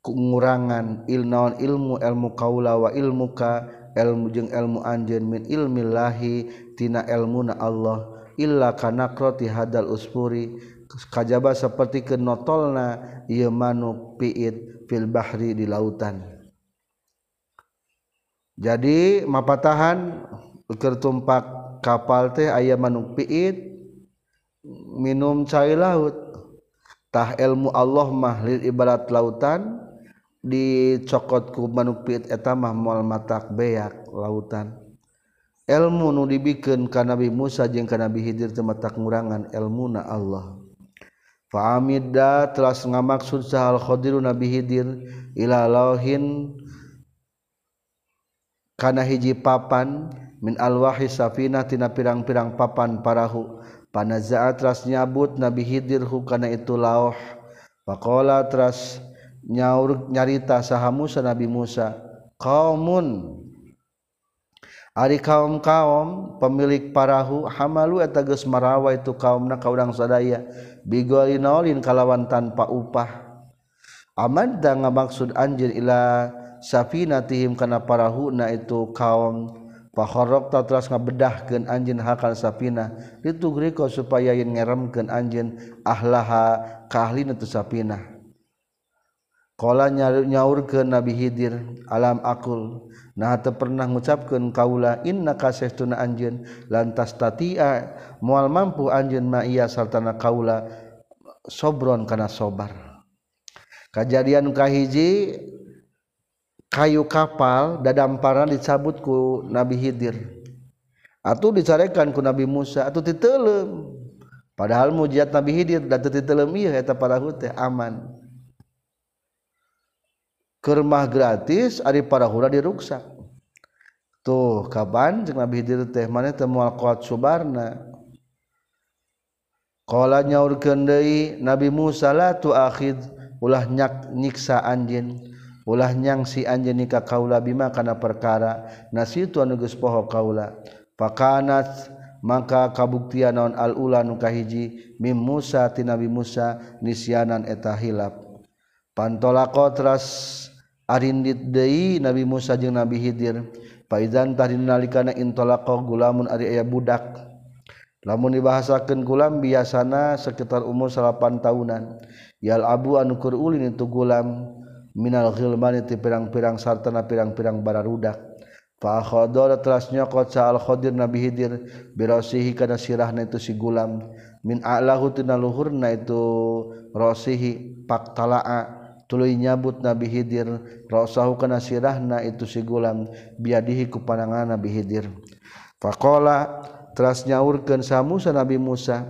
ngurangan ilnaon ilmu ilmu kaula wa ilmuka ilmu jeung ilmu anjeun min ilmillahi tina ilmuna Allah illa kanakroti hadal uspuri kajaba seperti kenotolna ieu manuk piit fil bahri di lautan. Jadi mapatahan kertumpak kapal teh ayam manuk piit minum cair laut. Tah ilmu Allah mah lil ibarat lautan dicokotku manupit etamah mual matak beak lautan. Ilmu nu dibikin ka Nabi Musa jeung ka Nabi Hidir teu matak ngurangan ilmuna Allah. Fa amidda telah ngamaksud sahal khadiru Nabi Hidir ila lauhin kana hiji papan min alwahi safina tina pirang-pirang papan parahu. Panazaat teras nyabut Nabi Hidir hukana itu lauh. Faqala teras nyaur nyarita saha Musa Nabi Musa. Kaumun Ari kaum kaum pemilik parahu hamalu eta geus marawa itu kaumna ka urang sadaya bigolinolin kalawan tanpa upah. Amadda ngamaksud anjir ila safinatihim kana parahuna itu kaum. Pakhorok ta teras ngabedahkeun anjeun hakal sapina ditugriko supaya yen ngeremkeun anjeun ahlaha ka ahlina tu Kala nyaur ke Nabi Hidir alam akul. Nah te pernah mengucapkan kaula inna kasih tuna anjen lantas tatia mual mampu anjen ma iya sartana kaula sobron kana sobar. Kejadian kahiji kayu kapal dadamparan dicabut ku Nabi Hidir. Atau dicarekan ku Nabi Musa atau titelem padahal mujizat Nabi Hidir dan titelem iya eta para teh aman. kermah gratis Ari para hura diruksak tuh kapan? Jeung Nabi Hidir teh mana temual kuat subarna. Qala nyaurkeun deui Nabi Musa la tu akhid ulah nyak nyiksa anjeun. Ulah nyangsi anjeun ka kaula bima kana perkara. Nasitu anu geus poho kaula. Pakanat maka kabuktian naon al ula nu kahiji. Mim Musa ti Nabi Musa nisyanan eta hilap. Pantolaqotras Arindit Dei Nabi Musa jeung Nabi Hidir. Faizan tahdin nalikana intolaqo gulamun ari aya budak. Lamun dibahasakeun gulam biasana sekitar umur 8 tahunan yal abu anu keur ulin itu gulam. Minal ghilmani itu pirang-pirang sartana pirang-pirang bararudak fa khadara trasnya nyokot sa al khadir Nabi Hidir birasihi kana sirahna itu si gulam. Min a'lahu tina luhurna itu rasihi paktalaa tuluy nyabut Nabi Hidir rasahu kana sirahna itu si gulam biadihi ku panangan Nabi Hidir. Faqala teras nyaurkeun sa Musa Nabi Musa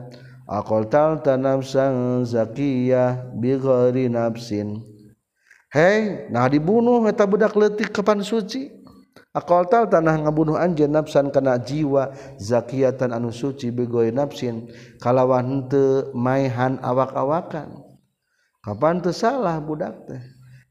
aqal tal tanafsan zakiyah bi ghairi nafsin. Hei nah dibunuh eta budak leutik kepan suci? Akal tal tanah ngabunuh anjeun nafsan kana jiwa zakiyatan anu suci begoi nafsin. Kalawan henteu maihan awak-awakan. Kapan tuh salah budak teh?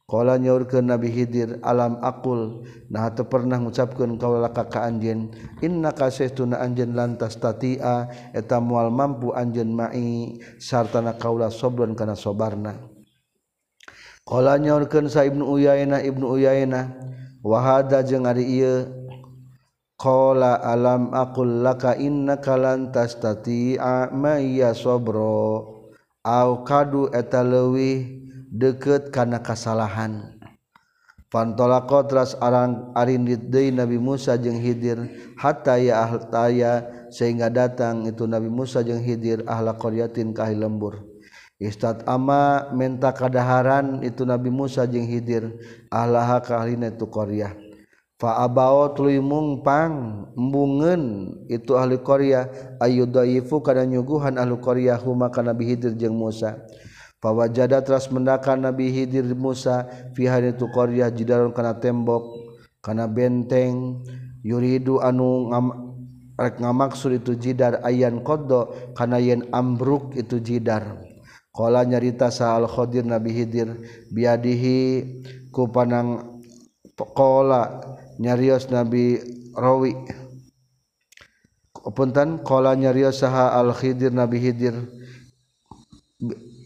Kala nyaurkeun Nabi Hidir alam akul nah teu pernah ngucapkeun kaula ka ka anjeun inna kasaituna anjeun lantas tatia eta moal mampu anjeun mai sartana kaula sobron kana sobarna. Kala nyaurkeun sa Ibnu Uyainah Ibnu Uyainah wa hada jeung ari ieu alam aqul laka innaka kalantas tatia ma kadu eta leuwih deket kana kasalahan. Pantola teras arang arindit deui Nabi Musa jeung Hidir hatta ya ahltaya sehingga datang itu Nabi Musa jeung Hidir ahla qaryatin ka lembur. Istad ama menta kadaharan itu Nabi Musa jeung Hidir ahlaha ka ahlina itu qaryah. Faabaot lui mungpang embungeun itu ahli Korea ayu daifu nyuguhan ahli Korea huma kana Nabi Hidir jeung Musa. Fawajada teras mendakan Nabi Hidir Musa fi itu Korea jidaron kana tembok kana benteng yuridu anu ngam, rek ngamaksud itu jidar ayan kodo kana yen ambruk itu jidar. Kala nyarita sa al Khadir Nabi Hidir biadihi ku panang Kola nyarios nabi rawi. Punten Kala nyarios saha al khidir nabi hidir.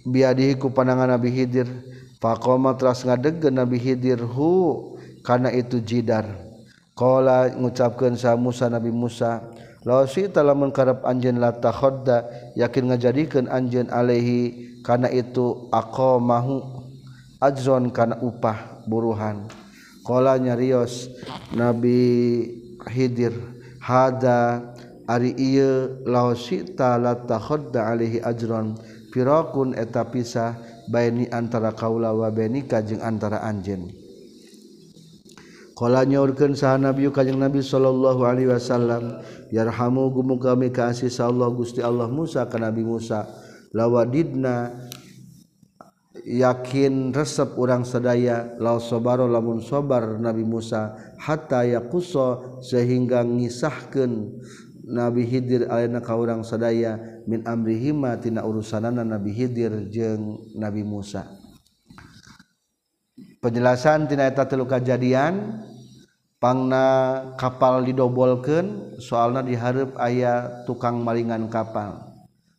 Biadihi ku pandangan nabi hidir. Faqoma teras ngadegkeun nabi hidir hu kana itu jidar. Kala ngucapkeun sa Musa nabi Musa Lawsi talamun karep anjeun la takhodda yakin ngajadikeun anjeun alaihi kana itu aqamahu ajzon kana upah buruhan. kolanya Rios Nabi Hidir hada ari ieu laosita la alaihi ajron. Firakun eta pisah baini antara kaula wa baini kajeng antara anjeun. Kala nyaurkeun saha Nabi kajeng Nabi sallallahu alaihi wasallam yarhamu gumuka mi kasih Allah Gusti Allah Musa ka Nabi Musa. Lawadidna yakin resep orang sedaya la sobaro lamun sobar Nabi Musa hatta yaquso sehingga ngisahkeun Nabi Hidir alena ka urang sadaya min amrihima tina urusanana Nabi Hidir jeung Nabi Musa. Penjelasan tina eta telu kajadian pangna kapal didobolkeun soalna dihareup aya tukang malingan kapal.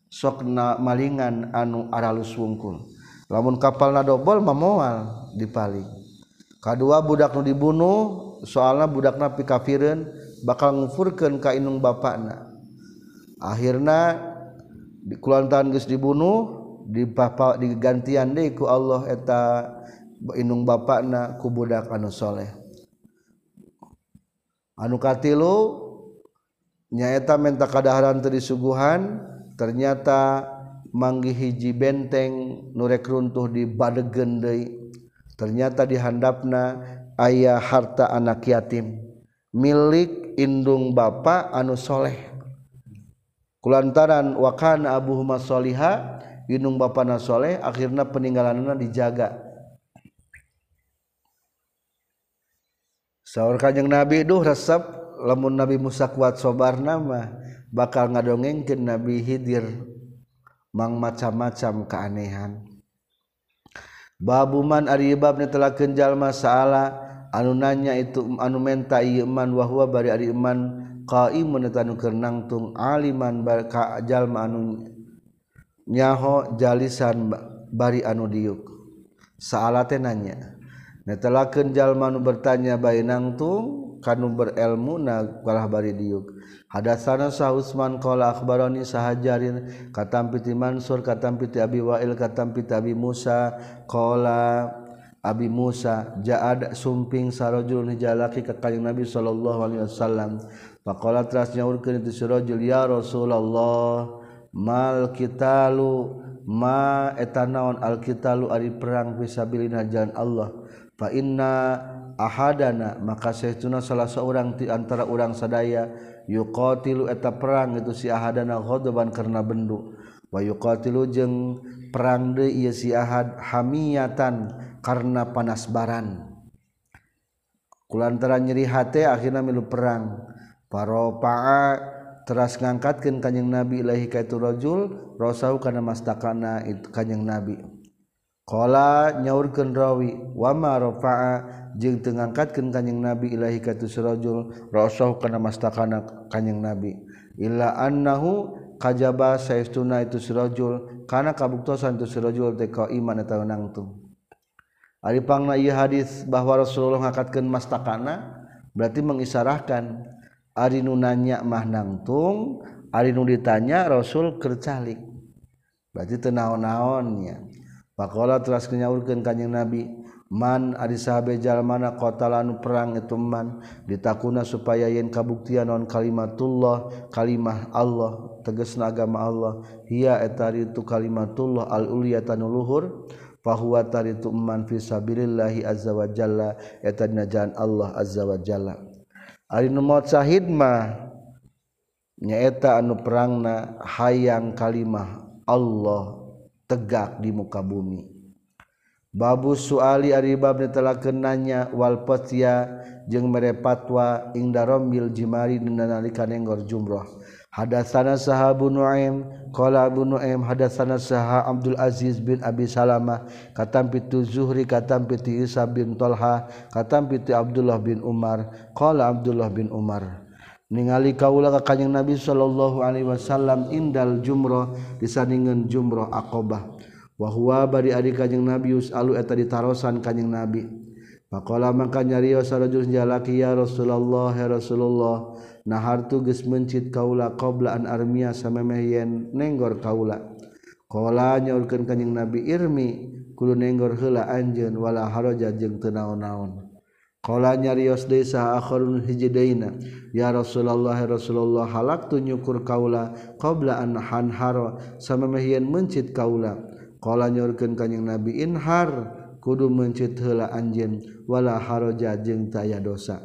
Sokna malingan anu aralus wungkul lamun kapal nadobol memoal dipaling kedua budak nu dibunuh soalnya budak napi kafirin bakal ngufurkan ka inung bapakna. Akhirnya di kulantan geus dibunuh di bapak digantian deui ku Allah eta inung bapakna ku budak anu soleh. Anu katilu nyaeta menta kadaharan teu disuguhan ternyata manggi hiji benteng nurek runtuh di badegen deui. Ternyata di handapna aya harta anak yatim. Milik indung bapa anu soleh. Kulantaran wakana abu soliha indung bapa na soleh akhirnya peninggalanana dijaga. Saur kanjeng nabi duh resep lamun nabi musa kuat sobar nama bakal ngadongengkeun nabi hidir. mang macam-macam keanehan. Babuman Aribab telakenjal masalah. Anu nanya itu anu menta iman wahwa bari ari iman qaimun tanu keur nangtung aliman bar ka jalma anu nyaho jalisan bari anu diuk. Saala teh nanya. netelakeun jalma nu bertanya bae nangtung kanu berilmu na kalah bari diuk. Hadatsana sa Utsman qala akhbarani sahajarin katampi ti Mansur katampi ti Abi Wail katampi ti Abi Musa. Qala Abi Musa ja'ad sumping sarajul hijalaki ka kanjeng Nabi sallallahu alaihi wasallam. Faqala teras nyaurkeun itu sarajul ya Rasulullah mal kitalu ma etanaon al kitalu ari perang fisabilillah jalan Allah. fa inna ahadana maka saytuna salah seorang ti antara urang sadaya yuqatilu eta perang itu si ahadana ghadaban karena bendu. Wa yuqatilu jeung perang deui ieu si ahad hamiyatan karena panas baran kulantara nyeri hate akhirna milu perang. Paropa'a teras ngangkatkeun kanjing nabi ilahi ka itu rajul rasau kana mastakana kanyang nabi. Kala nyaurkeun rawi wa ma rafa'a? Jeung teu ngangkatkeun kanjing Nabi ilahi ka rajul rasahu kana mastakana kanjing Nabi. Illa annahu kajaba saestuna itu sirajul kana kabuktosan itu sirajul teh iman eta nangtung Ari pangna ieu hadis bahwa Rasulullah ngakatkeun mastakana berarti mengisarahkan. Ari nu nanya mah nangtung ari nu ditanya Rasul keur calik. Berarti teu naon-naonnya Pakola teras kenyaurkan kanyang Nabi man ari sahabe jalmana kota lanu perang itu man? Ditakuna supaya yen kabuktian non kalimatullah kalimah Allah teges agama Allah. Hiya etari itu kalimatullah al ulia tanuluhur fahuwa tari itu man fisabilillahi azza wa jalla etadina jalan Allah azza wa jalla. Ari nu sahid mah nyaeta anu perangna hayang kalimah Allah tegak di muka bumi. Babu suali aribab ditelakeun nanya jeung mere patwa bil jimari dina nalika nenggor jumrah sahabu nuaim qala abu nuaim hadatsana saha abdul aziz bin abi salamah katam pitu zuhri katam pitu isa bin talha katam pitu abdullah bin umar qala abdullah bin umar. ningali kaula ka kanjeng Nabi sallallahu alaihi wasallam indal jumrah disandingan jumrah Aqabah wa huwa bari ari kanjeng Nabi usalu eta ditarosan kanjeng Nabi. Pakola maka nyarios sarajul jalaki ya Rasulullah ya Rasulullah nahartu geus mencit kaula qabla an armiya samemeh yen nenggor kaula. Kala nyaurkeun kanjeng Nabi irmi kudu nenggor heula anjeun wala haraja jeung teu naon-naon. Kala nyarios deui akhirun hiji deuna ya Rasulullah Rasulullah halak tu nyukur kaula qabla an hanhar samemehian mencit kaula. Kala nyorkeun kanjing Nabi inhar kudu mencit heula anjeun wala haraja jeung taya dosa.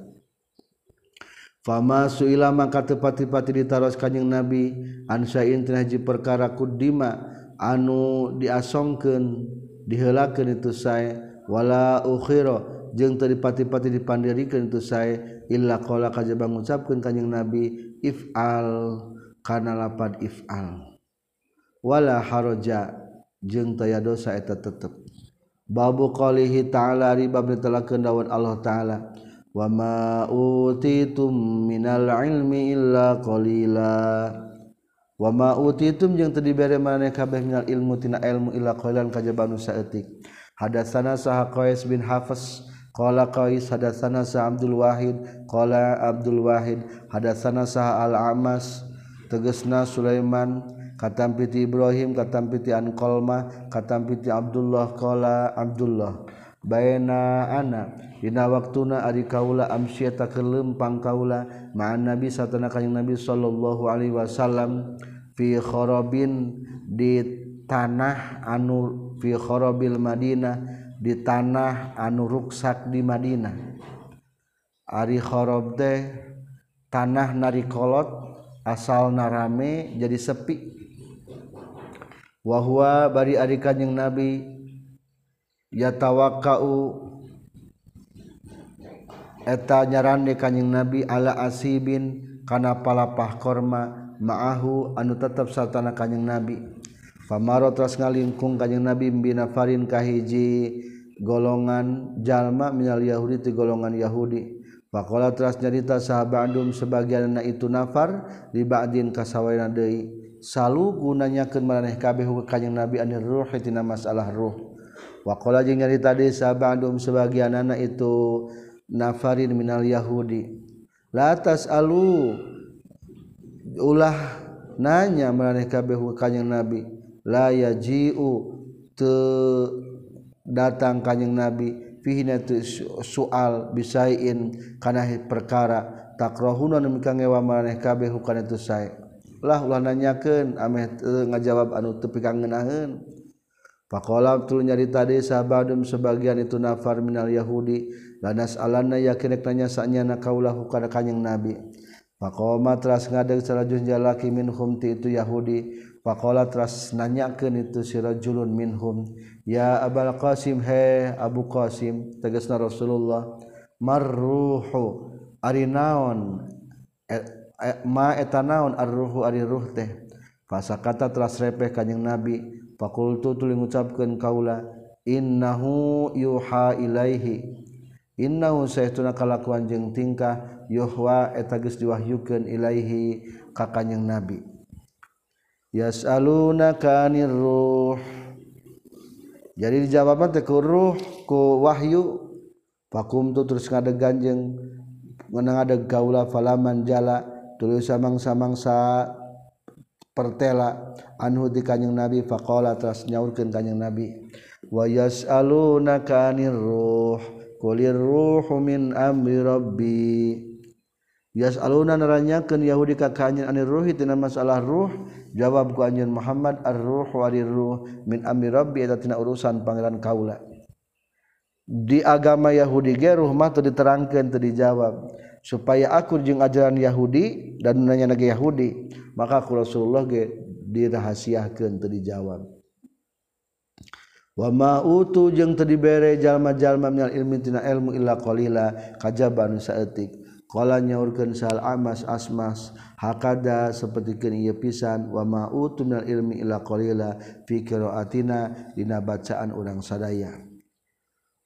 Fama suila maka tepati-pati ditaros kanjing Nabi ansain teh hiji perkara kudima anu diasongkeun diheulakeun itu saya wala ukhira jeung teu dipati-pati dipandirikan itu saya illa qala kajaba ngucapkeun kanjing nabi if'al kana lapad if'al wala haraja jeung taya dosa eta tetep. Babu qalihi ta'ala riba ditelakeun dawuh Allah taala. Wa ma utitum minal ilmi illa qalila. Wa ma utitum jeung teu dibere maneh kabeh minal ilmu tina ilmu illa qalilan kajaba nu saeutik hadatsana saha qais bin hafs Qala Qais hadatsana sa Abdul Wahid. Qala Abdul Wahid hadatsana sa Al Amas tegasna Sulaiman katampi ti Ibrahim katampi ti An Qalma katampi ti Abdullah. Qala Abdullah baina ana dina waktuna ari kaula amsyata kelempang kaula ma'an nabi satana kanjing nabi sallallahu alaihi wasallam fi kharabin di tanah anu fi kharabil Madinah di tanah anu ruksak di Madinah. Ari Arikhorob teh tanah narikolot asal narame jadi sepi. Wahwa bari ari kanjing Nabi yatawakau eta nyaran di kanjing Nabi ala asibin kana palapah korma ma'ahu anu tetap satana kanjing Nabi. Pamaro terus ngalingkung kanjing Nabi bina farin kahiji golongan jalma minal Yahudi ti golongan Yahudi Pakola teras nyarita sahabat andum sebagian anak itu nafar di ba'din kasawaina deui. Salu gunanya keun maraneh kabeh ka kanjing Nabi anir ruh tina masalah ruh. Wakola qala jeung nyarita deui sahabat andum sebagianna itu nafarin minal Yahudi. La tasalu ulah nanya maraneh kabeh ka kanjing Nabi la yaji'u te datang kanyeng nabi fihina soal bisain kana perkara takrahuna nu kangewa maneh kabeh hukana itu sae lah ulah nanyakeun ameh ngajawab anu tepi kang ngeunaheun Pakola tul nyarita tadi sahabadum sebagian itu nafar minal Yahudi lanas alana yakin nanya sanya nakaulah hukana kanjing Nabi. faqoma teras ngadeg salajun jalaki minhum ti itu Yahudi Pakola teras nanyakan itu sirajulun minhum. Ya Abul Qasim he Abu Qasim tegasna Rasulullah. Marruhu ari naon e, e, ma eta naon arruhu ari ruh teh. Fasa kata teras repeh kanjing Nabi. Fakultu tuli ngucapkeun kaula innahu yuha ilaihi. Innahu saytuna kalakuan jeung tingkah yuhwa eta geus diwahyukeun ilaihi ka Nabi. yasaluna kanir ruh. Jadi dijawabna teh ku ruh ku wahyu. Fakum tu terus ngadeg ganjeng menang ada gaula falaman jala tulis samang-samangsa pertela. Anhu di kanjeng nabi faqala terus nyaurkeun kanjeng nabi wa yasaluna ruh ruhu min amri rabbi. Bias alunan neranyakan Yahudi kakaknya aneh ruhi tina masalah ruh. Jawab ku anjeun Muhammad ar-ruh ruh min amri Rabbi eta tina urusan pangeran kaula. Di agama Yahudi ge ruh mah teu diterangkeun teu dijawab supaya aku jeung ajaran Yahudi dan nanya nage Yahudi maka ku Rasulullah ge dirahasiakeun teu dijawab. Wama utu jeung teu dibere jalma-jalma minal ilmi tina ilmu illa qalila kajaban saeutik Kala nyaurkeun sal amas asmas hakada sapertikeun ieu pisan wa ma minal ilmi ila qalila fi qiraatina dina bacaan urang sadaya.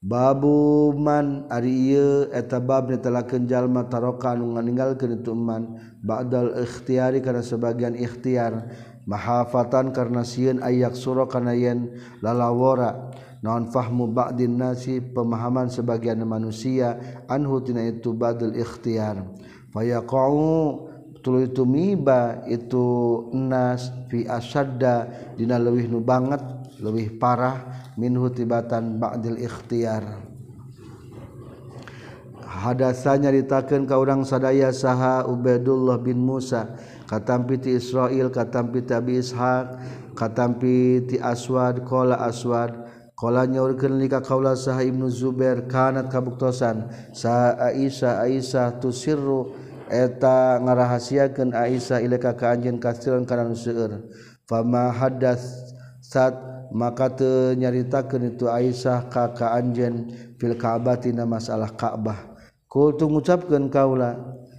Babu man ari ieu eta bab netelakeun jalma taroka anu nganinggalkeun itu man ba'dal ikhtiyari kana sebagian ikhtiar mahafatan karena sieun ayak sura kana yen lalawara naon fahmu ba'din nasi pemahaman sebagian manusia anhu tina itu badul ikhtiar. Fayaqau tuluy tumiba itu nas fi asadda dina leuwih nu banget leuwih parah minhu tibatan ba'dil ikhtiar. Hadasanya ditakeun ka urang sadaya saha Ubaidullah bin Musa katampiti Israel katampi Abi Ishaq katampi ti aswad kola aswad Kala nyaurkeun li kaula saha Ibnu Zubair kanat kabuktosan sa Aisyah Aisyah tusirru eta ngarahasiakeun Aisyah ilaka ka anjeun kasiran kana seueur. Fama hadas sat maka teu nyaritakeun itu Aisyah ka ka anjeun fil Ka'bah tina masalah Ka'bah. Kul tu ngucapkeun kaula.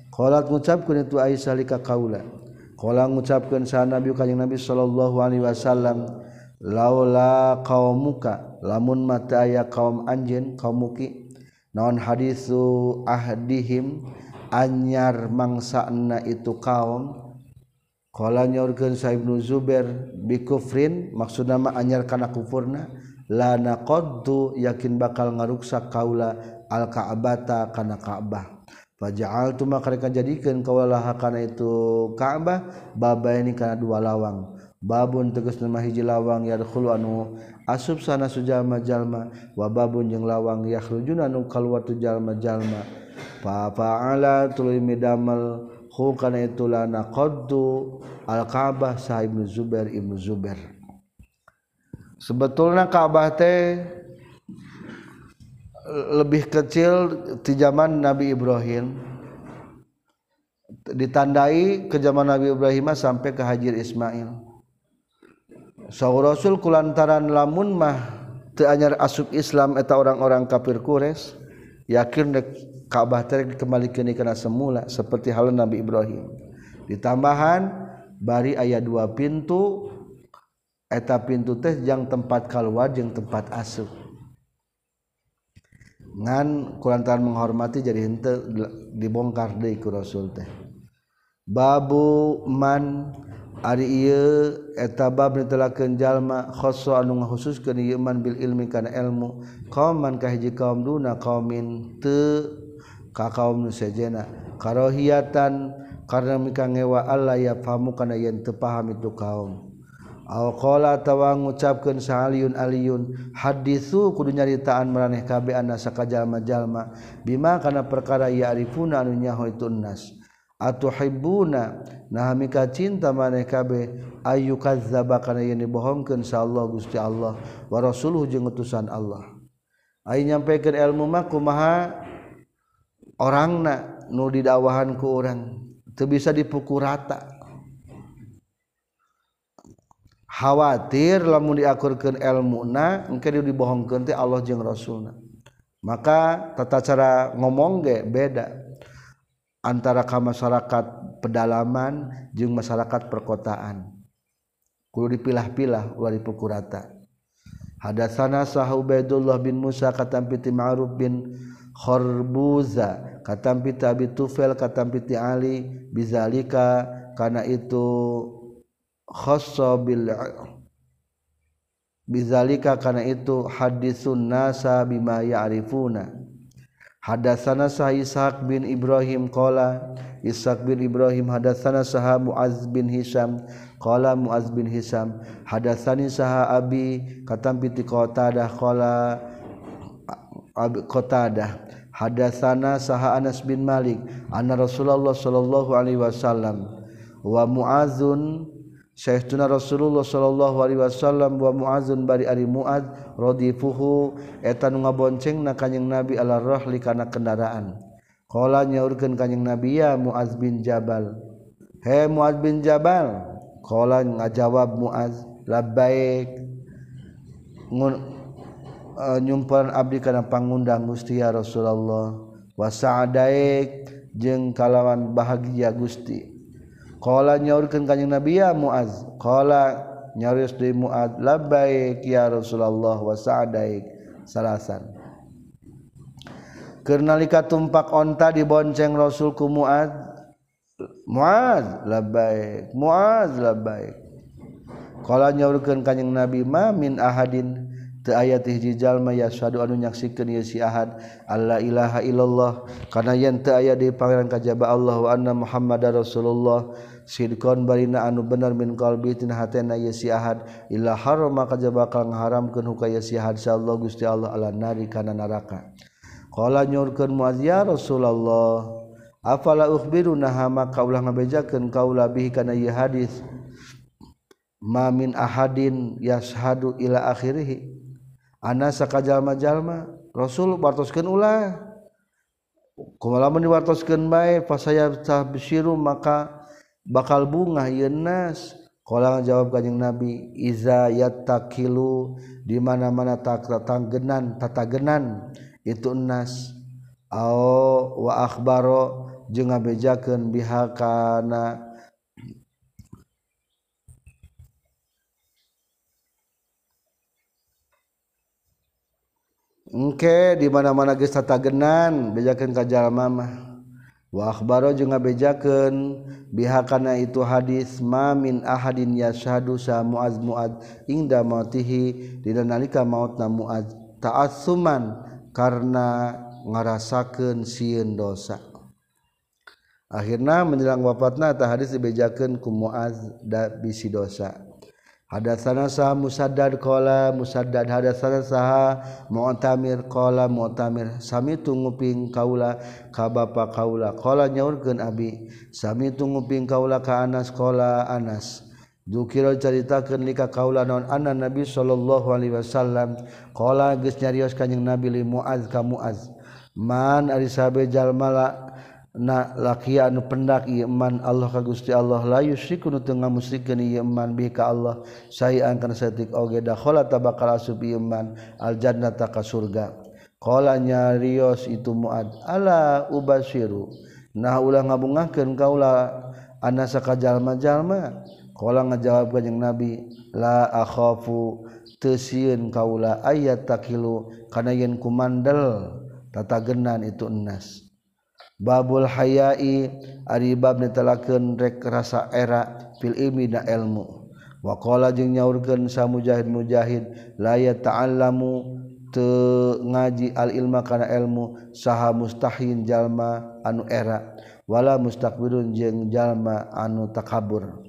Qalat ngucapkeun itu Aisyah lika kaula. Qala ngucapkeun sa Nabi kanjing Nabi sallallahu alaihi wasallam laula kaum muka lamun mata aya kaum anjen kaum muki naon hadisu ahdihim anyar mangsana itu kaum Kala nyorkeun Sa Ibnu Zubair bikufrin maksudna mah anyar kana kufurna la naqaddu yakin bakal ngaruksa kaula al ka'bata kana Ka'bah. Faja'altu maka jadikan kaula kana itu Ka'bah babaini kana dua lawang. babun teges nama hiji lawang yadkhulu anu asub sana sujalma-jalma wa babun jeung lawang yakhrujuna anu kaluar tu jalma-jalma fa fa'ala tuluy midamal hu kana itulana qaddu al-ka'bah sa ibnu zubair ibnu zubair. Sebetulna ka'bah teh lebih kecil di zaman Nabi Ibrahim. Ditandai ke zaman Nabi Ibrahim sampai ke Hajir Ismail. sau Rasul kulantaran lamun mah teanyar asub Islam eta orang-orang kafir Quraisy yakin dek Ka'bah teh dikembalikan kini kena semula seperti hal Nabi Ibrahim. Ditambahan bari ayat dua pintu eta pintu teh yang tempat keluar yang tempat asup. Ngan kulantaran menghormati jadi hente dibongkar deui ku Rasul teh. Babu man Ari ieu eta bab nitelakeun jalma khoso anu ngakhususkeun ieu man bil ilmi kana ilmu. Kauman kahiji kaum duna kaumin te ka kaum nu sejena karohiatan karena mika ngewa Allah ya famu kana yen teu paham itu kaum. Aw qala tawa ngucapkeun saaliun aliyun haditsu kudu nyaritaan maraneh kabe anna sakajalma jalma bima kana perkara ya arifuna anu nyaho itu nas. Atuhibbuna nahamika cinta maneh kabeh. Ayu kadzdzaba kana yen dibohongkeun sa Allah Gusti Allah. Wa rasuluh jeung utusan Allah. Ai nyampekeun ilmu mah kumaha orangna nu didawahan ku urang. Teu bisa dipukul rata. Khawatir lamun diakurkeun ilmuna engke dibohongkeun teh Allah jeung rasulna. Maka tata cara ngomong ge beda antara ka masyarakat pedalaman jeng masyarakat perkotaan. Kudu dipilah-pilah ulah dipukul rata. Hadatsana sah Ubaidullah bin Musa piti Ma'ruf bin Khorbuza piti Abi Tufel piti Ali bizalika karena itu khobil bizalika karena itu hadisun nasa bima ya'rifuna. Hadatsana Ishaq bin Ibrahim qala Ishaq bin Ibrahim hadatsana saha Muaz bin Hisam qala Muaz bin Hisam hadatsani saha Abi katam piti Qatadah. Qala Qatadah hadatsana saha Anas bin Malik anna Rasulullah sallallahu alaihi wasallam wa Muazun Syekhuna Rasulullah sallallahu Alaihi Wasallam wa muazun bari ari muad eta nu ngabonceng na kanjing nabi ala rohli kana kendaraan. Kala nyaurkeun kanjing Nabi ya Muaz bin Jabal. He Muaz bin Jabal. Kala ngajawab Muaz, labbaik. Ngun e, uh, nyumpan abdi kana pangundang Gusti ya Rasulullah. Wa sa'daik jeung kalawan bahagia Gusti. Kala nyaurkeun Kanjeng Nabi ya Muaz. Kala nyaris di Muaz, labbaik ya Rasulullah wa sa'daik. Salasan. Kernalika tumpak onta dibonceng Rasul ku Muad Muad labaik Muad labaik Kala nyaurkeun kanyang Nabi ma min ahadin te ayat teh hiji yasadu anu nyaksikeun ieu si ahad Allah ilaha illallah. Karena yen te aya di pangeran kajaba Allah wa anna Muhammadar Rasulullah Sidkon barina anu bener min qalbi tina hatena ieu si ahad. Illa harama kajaba kang haramkeun hukaya si ahad sallallahu gusti Allah ala nari kana neraka Kala nyurkeun muazia Rasulullah afala ukhbiruna maka ulah ngabejakeun kaula bihi? Kana ieu hadis ma min ahadin yashadu ila akhirih. Ana sakajalma-jalma Rasul bartoskeun ulah. Kumaha mun diwartoskeun bae fasaya tabsyiru maka bakal bunga yeun nas. Kala jawab kanjeng Nabi iza yattakilu di mana-mana tak tatagenan itu enas ao wa akhbaro jeung ngabejakeun bihakana Engke di mana-mana geus tatagenan bejakeun ka jalma mah. Wa akhbaro jeung ngabejakeun bihakana itu hadis ma min ahadin yashhadu sa muaz muad inda mautihi. Dina nalika mautna muaz. Ta'assuman. karena ngarasakeun sieun dosa. Akhirnya menjelang wafatna ta hadis dibejakeun ku Muaz da bisi dosa. Hadatsana sah Musaddad qala Musaddad hadatsana sah Mu'tamir qala Mu'tamir sami tunguping kaula ka bapa kaula? Qala nyaurkeun abi sami tunguping kaula ka Anas? Qala Anas. Dukira caritakeun ka kaula naon anna Nabi sallallahu alaihi wasallam. Qala geus nyarios kanjing Nabi li Muaz ka Muaz man ari sabe jalma na lakia anu pendak ieu man Allah ka Gusti Allah. La yusyriku nu teu ieu man bi Allah. Sayan kana setik oge dakhala tabakal asub ieu man al jannata ka surga. Qala nyarios itu muad ala ubasiru nah ulah ngabungahkeun kaula anasa ka jalma-jalma? Kala ngajawab kanjing Nabi, la akhafu tesieun kaula ayat takilu kana yen kumandel tatagenan itu enas. Babul hayai ari bab netelakeun rek rasa era fil ilmi da ilmu. Wa qala jeung nyaurkeun sa mujahid mujahid la ya ta'allamu te ngaji al ilma kana ilmu saha mustahin jalma anu era wala mustakbirun jeung jalma anu takabur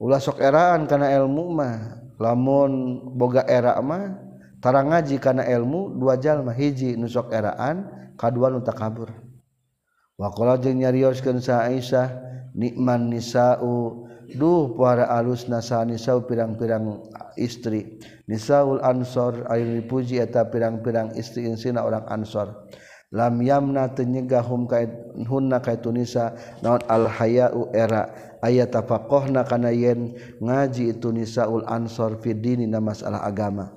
ulah sok eraan karena ilmu mah. Lamun boga era mah tarang ngaji karena ilmu dua jalma hiji nusok eraan kadua nu takabur. Wakola jeung nyarioskeun sa Aisyah nikman nisa'u. Duh para alus nasa nisa'u pirang-pirang istri. Nisaul ansor ayun dipuji eta pirang-pirang istri insina orang ansor. Lam yamna tenyegah hum kait hunna kaitu nisa naon al hayau era. Ayat tafaqohna kana yen ngaji itu nisaul ansor fi dini na masalah agama.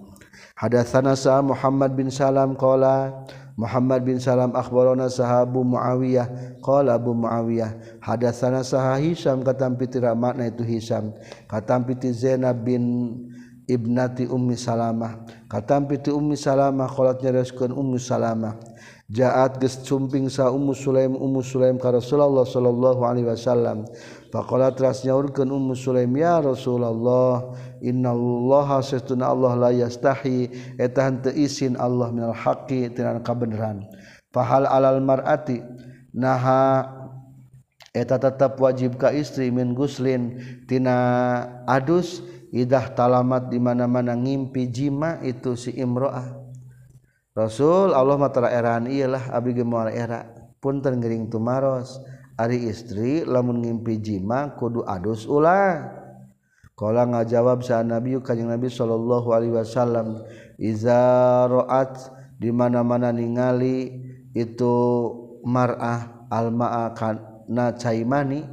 Hadatsana sa Muhammad bin Salam qala Muhammad bin Salam akhbarana sahabu Muawiyah. Qala Abu Muawiyah hadatsana saha Hisam katampiti makna itu Hisam katampiti Zainab bin ibnati Ummi Salamah. Katampiti Ummi Salamah qalat nyareskeun Ummu Salamah jaat geus cumping sa Ummu Sulaim Ummu Sulaim ka Rasulullah sallallahu alaihi wasallam. Faqala teras nyaurkeun Ummu Sulaim ya Rasulullah innallaha sesuna Allah la yastahi. Eta henteu isin Allah minal haqi tina kabeneran. Fahal alal mar'ati naha eta tetap wajib ka istri min guslin. Tina adus idah talamat di mana-mana ngimpi jima itu si imro'ah. Rasul Allah matara eraan ialah abdi ge moal era. Punten gering tumaros ari istri lamun ngimpi jima kudu adus ulah. Kala ngajawab sa Nabi kanjing Nabi sallallahu alaihi wasallam iza ra'at di mana-mana ningali itu mar'ah alma'a kana caimani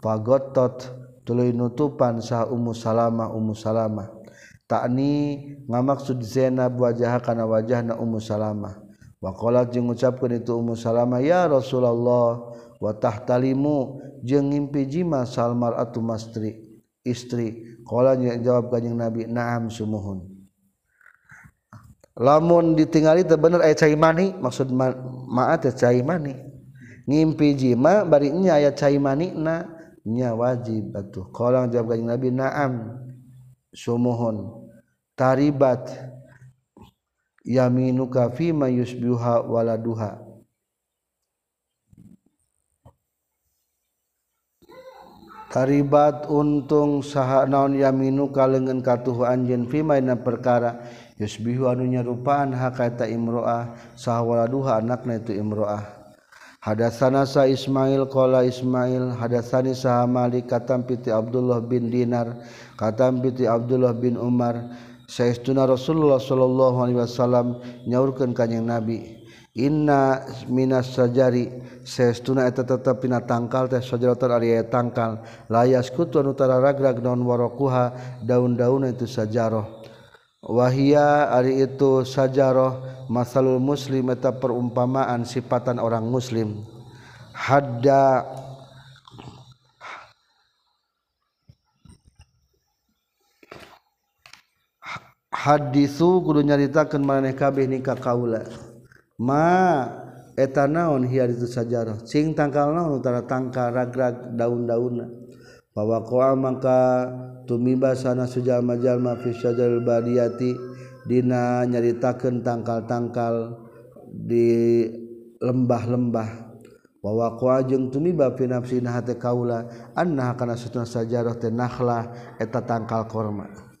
fagotot tuluy nutupan sa Ummu Salamah Ummu Salamah. takni ngamaksud Zainab wajah kana wajah na Ummu Salamah. Waqalat jeung ngucapkeun itu Ummu Salamah ya Rasulullah wa tahtalimu jeung ngimpi jima salmar atu mastri istri. Qala jawab kanjing Nabi na'am sumuhun. Lamun ditingali teu bener aya cai mani maksud ma maat ya cai mani. Ngimpi jima bari nya aya cai mani na nya wajib atuh. Qala jawab kanjing Nabi na'am sumuhun. Taribat yaminuka fi ma yusbiha waladuha. Karibat untung saha naon yaminu kalengan katuhu anjeun fi maina perkara. Yusbihu anu nyarupaan hakata imroah saha waladuha anakna itu imroah. Hadatsana sa Ismail qala Ismail hadatsani saha Malik katam piti Abdullah bin Dinar katam piti Abdullah bin Umar saestuna Rasulullah sallallahu Alaihi Wasallam nyaurkan kanyang nabi Inna Minas sajari seuna eta tetap pina tangkal teh sajaratan Arya tangkal layas kutuan utara ragrag daun warokuha daun-daun itu sajaroh Wahia Ari itu sajaroh masalul muslim eta perumpamaan sifatan orang muslim. Hadda hadisu kudu nyaritakeun maneh kabeh nikah kaula ma eta naon hiya itu sajarah? Cing tangkal naon utara tangka ragrag daun-daunna? Pawaqa'a maka tumiba sana sujalma jalma fi syajaril badiyati dina nyaritakeun tangkal-tangkal di lembah-lembah. Bahwa waqa'a jeung tumiba fi nafsi hate kaula annaha kana satuna sajarah teh nakhlah eta tangkal korma.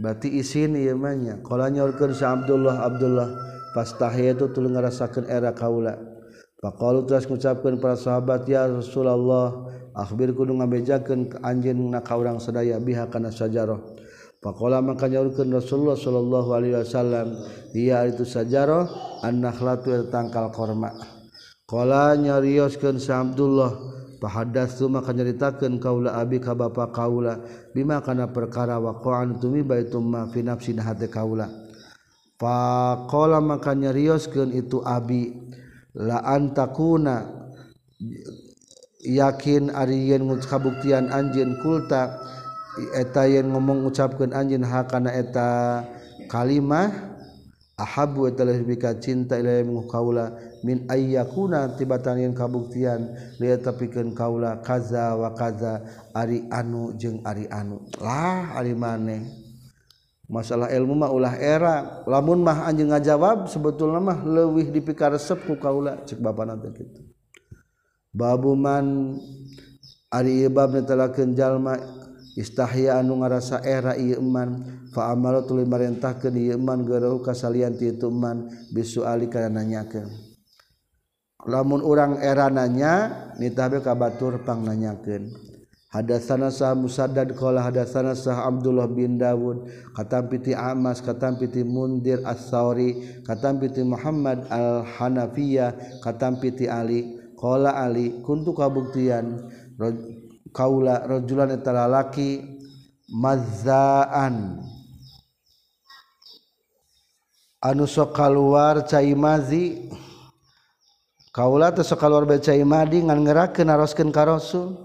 berarti isin iamanya kalau nyorkan sa Abdullah Abdullah pastahya itu tulu ngerasakan era kaula. Pakalu terus mengucapkan para sahabat ya Rasulullah akhbir kudu ngabejakan ke anjin naka orang sedaya biha kana sajaroh Pakola maka nyaurkeun Rasulullah sallallahu alaihi wasallam iya itu sajaroh an-nakhlatu tangkal korma. Kala nyarioskeun sa Abdullah pahadas tu maka nyaritakeun kaula abi ka bapa kaula. Bima kana perkara waqa'an tumi baitum ma fi nafsi hati kaula. Pakola maka nyarioskeun itu abi. La antakuna yakin ari yen kabuktian anjeun kulta eta yen ngomong ucapkeun anjeun hakana eta kalimah ahabu talbika cinta ilahi kaula min ayyakuna tibatan yen kabuktian. Lihat tapikeun kaula kaza wa kaza. Ari anu jeung ari anu. Lah ari maneh. Masalah ilmu mah ulah era. Lamun mah anjeun ngajawab sebetulna mah leuwih dipikaresep ku kaula. Cek bapana teh kitu babuman ari ibab netelakeun jalma istahya anu ngarasa era iman faamalo tuli marintah iman geruh kasalian ti itu iman bisu ali karena nanyakeun. Lamun urang era nanya nitabe ka batur pang nanyakeun. Hadatsana sah musaddad qala hadatsana sah abdullah bin dawud katam piti amas katam piti mundir as-sauri katam piti muhammad al-hanafiyah katam piti ali qala ali kuntu kabuktian kaula rajulan eta lalaki mazzaan. Anu sok kaluar cai mazi kaula teh sok kaluar bae cai madi ngan ngerakeun naroskeun ka rasul.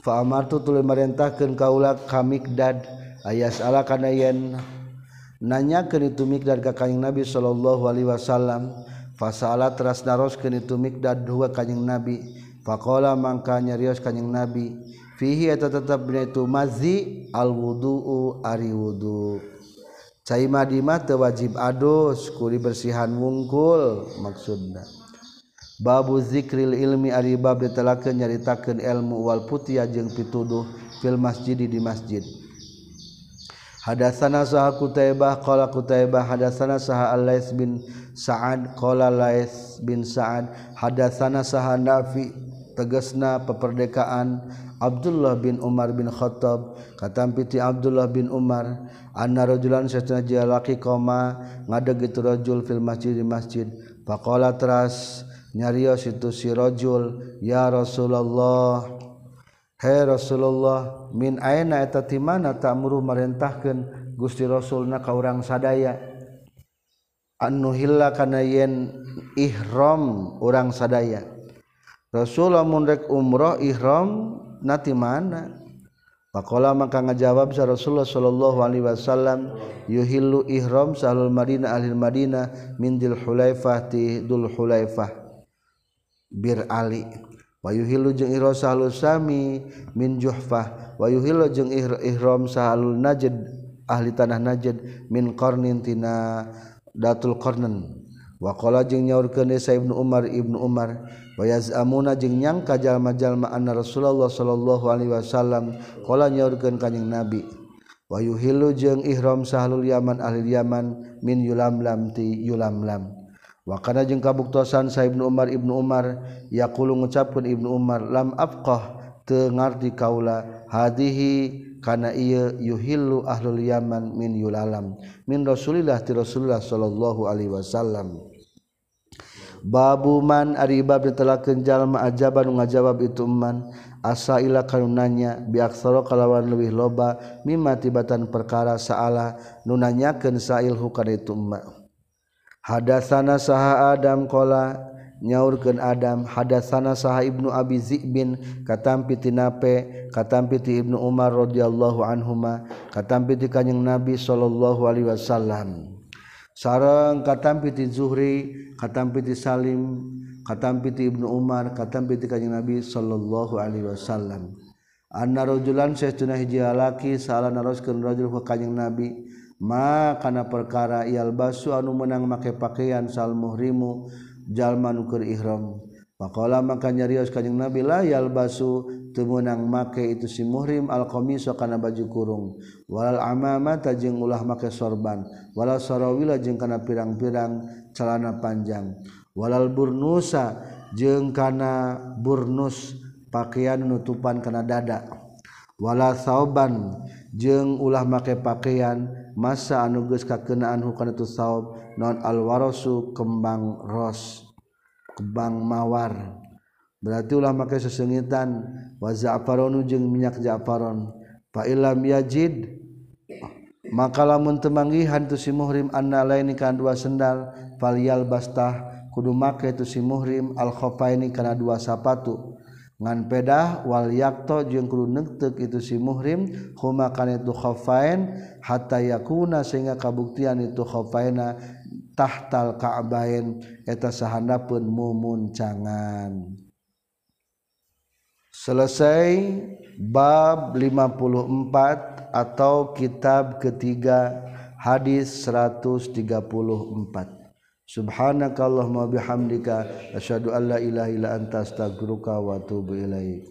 Fa amartu tuluy marentahkeun kaula ka Mikdad. Ayas ala kana yen nanyakeun itu Mikdad ka kanjing Nabi sallallahu alaihi wasallam. Fasalat ras naroskeun itu Mikdad dua kanjing Nabi. Fakola mangka nyarios kanyeng nabi fihi atau tetap bin itu mazi alwuhu ari wudhu caimadi wajib adus kuli bersihan wungkul maksudnya Babu zikril ilmi aribab ditelakeun nyaritakeun ilmu wal putih jeung pituduh fil masjid di masjid. Hadatsana saha Kutaibah qala Kutaibah hadatsana saha Al-Lais bin Sa'ad qala Lais bin Sa'ad hadatsana saha Nafi tegesna peperdekaan Abdullah bin Umar bin Khattab. Katampiti Abdullah bin Umar anna rajulan satuna jalaki koma ngadeg itu rajul fil masjid di masjid. Faqala teras nyarios itu si rajul ya Rasulullah Hai Rasulullah min aina eta ti mana ta'muru marentahkeun Gusti Rasulna ka urang sadaya? Anu hilla kana yen ihram urang sadaya? Rasulullah mundrek umroh ihram nati mana? Pakola maka ngajawab sa Rasulullah sallallahu alaihi wasallam yuhillu ihram sahlul Madinah ahli Madinah min dil Hulaifah ti dul Hulaifah. Bir Ali. Wa yuhillu jeung ihram sahlul Sami min Juhfah. Wa yuhillu jeung ihram sahul Najd ahli tanah Najd min qarnin tina datul qarnan. Wa qala jeung nyaurkeun Sa Ibnu Umar Ibnu Umar bayaz amuna jeung nyangka jalma-jalma anna Rasulullah sallallahu alaihi wasallam qala nyaurkeun kanjing Nabi. Wa yuhillu jeung ihram sahlul yaman ahli yaman min yulamlam ti yulamlam. Wa kana jeung kabuktosan sa Ibnu Umar Ibnu Umar yaqulu ngucapkeun Ibnu Umar lam afqah teu ngarti kaula hadihi kana ieu yuhillu ahlul yaman min yulalam min Rasulillah ti Rasulullah sallallahu alaihi wasallam. babuman aribab ditelakenjallma ajaban ngajawab ituman asa ila kanunanya bi aksara kalawan luwih loba mimma tibatan perkara saala nunanyakeun sailhu kana itumma hadatsana saha adam kola nyaurkeun adam. Hadatsana saha ibnu abi zibin katampi tinape katampi ti ibnu umar radhiyallahu anhuma katampi ti kanjeng nabi sallallahu alaihi wasallam. sarang katampiti Zuhri katampiti Salim katampiti Ibnu Umar katampiti kanjeng Nabi sallallahu alaihi wasallam. Anna rajulan saytuna hiji laki salah naroskeun rajul ka kanjeng Nabi. Ma kana perkara ial basu anu menang make pakaian sal muhrimu jalma nu keur ihram. Pakola maka nyarios kanjeng Nabi la yalbasu. Temunang make itu si muhrim al qamiso kana baju kurung. Walal amama jeung ulah make sorban. Walal sarawila jeung kana pirang-pirang celana panjang. Walal burnusa jeung kana burnus pakaian nutupan kana dada. Walal sauban jeung ulah make pakaian masa anu geus kakeunaan hukana tu saub non alwarosu kembang ros. kebang mawar. Berarti ulah make sesengitan wa za'faronu jeung minyak za'faron fa illam yajid maka lamun temanggihan tu si muhrim anna laini kana dua sendal falyal bastah kudu make tu si muhrim al khafaini kana dua sapatu. Ngan pedah wal yakto jeung kudu neuteup itu si muhrim huma kana itu khafain hatta yakuna sehingga kabuktian itu khafaina tahtal ka'bain. Eta sahandapun mumuncangan selesai bab 54 atau kitab ketiga hadis 134 subhanakallahumma bihamdika asyhadu an la ilaha illa anta astaghfiruka wa atubu ilaik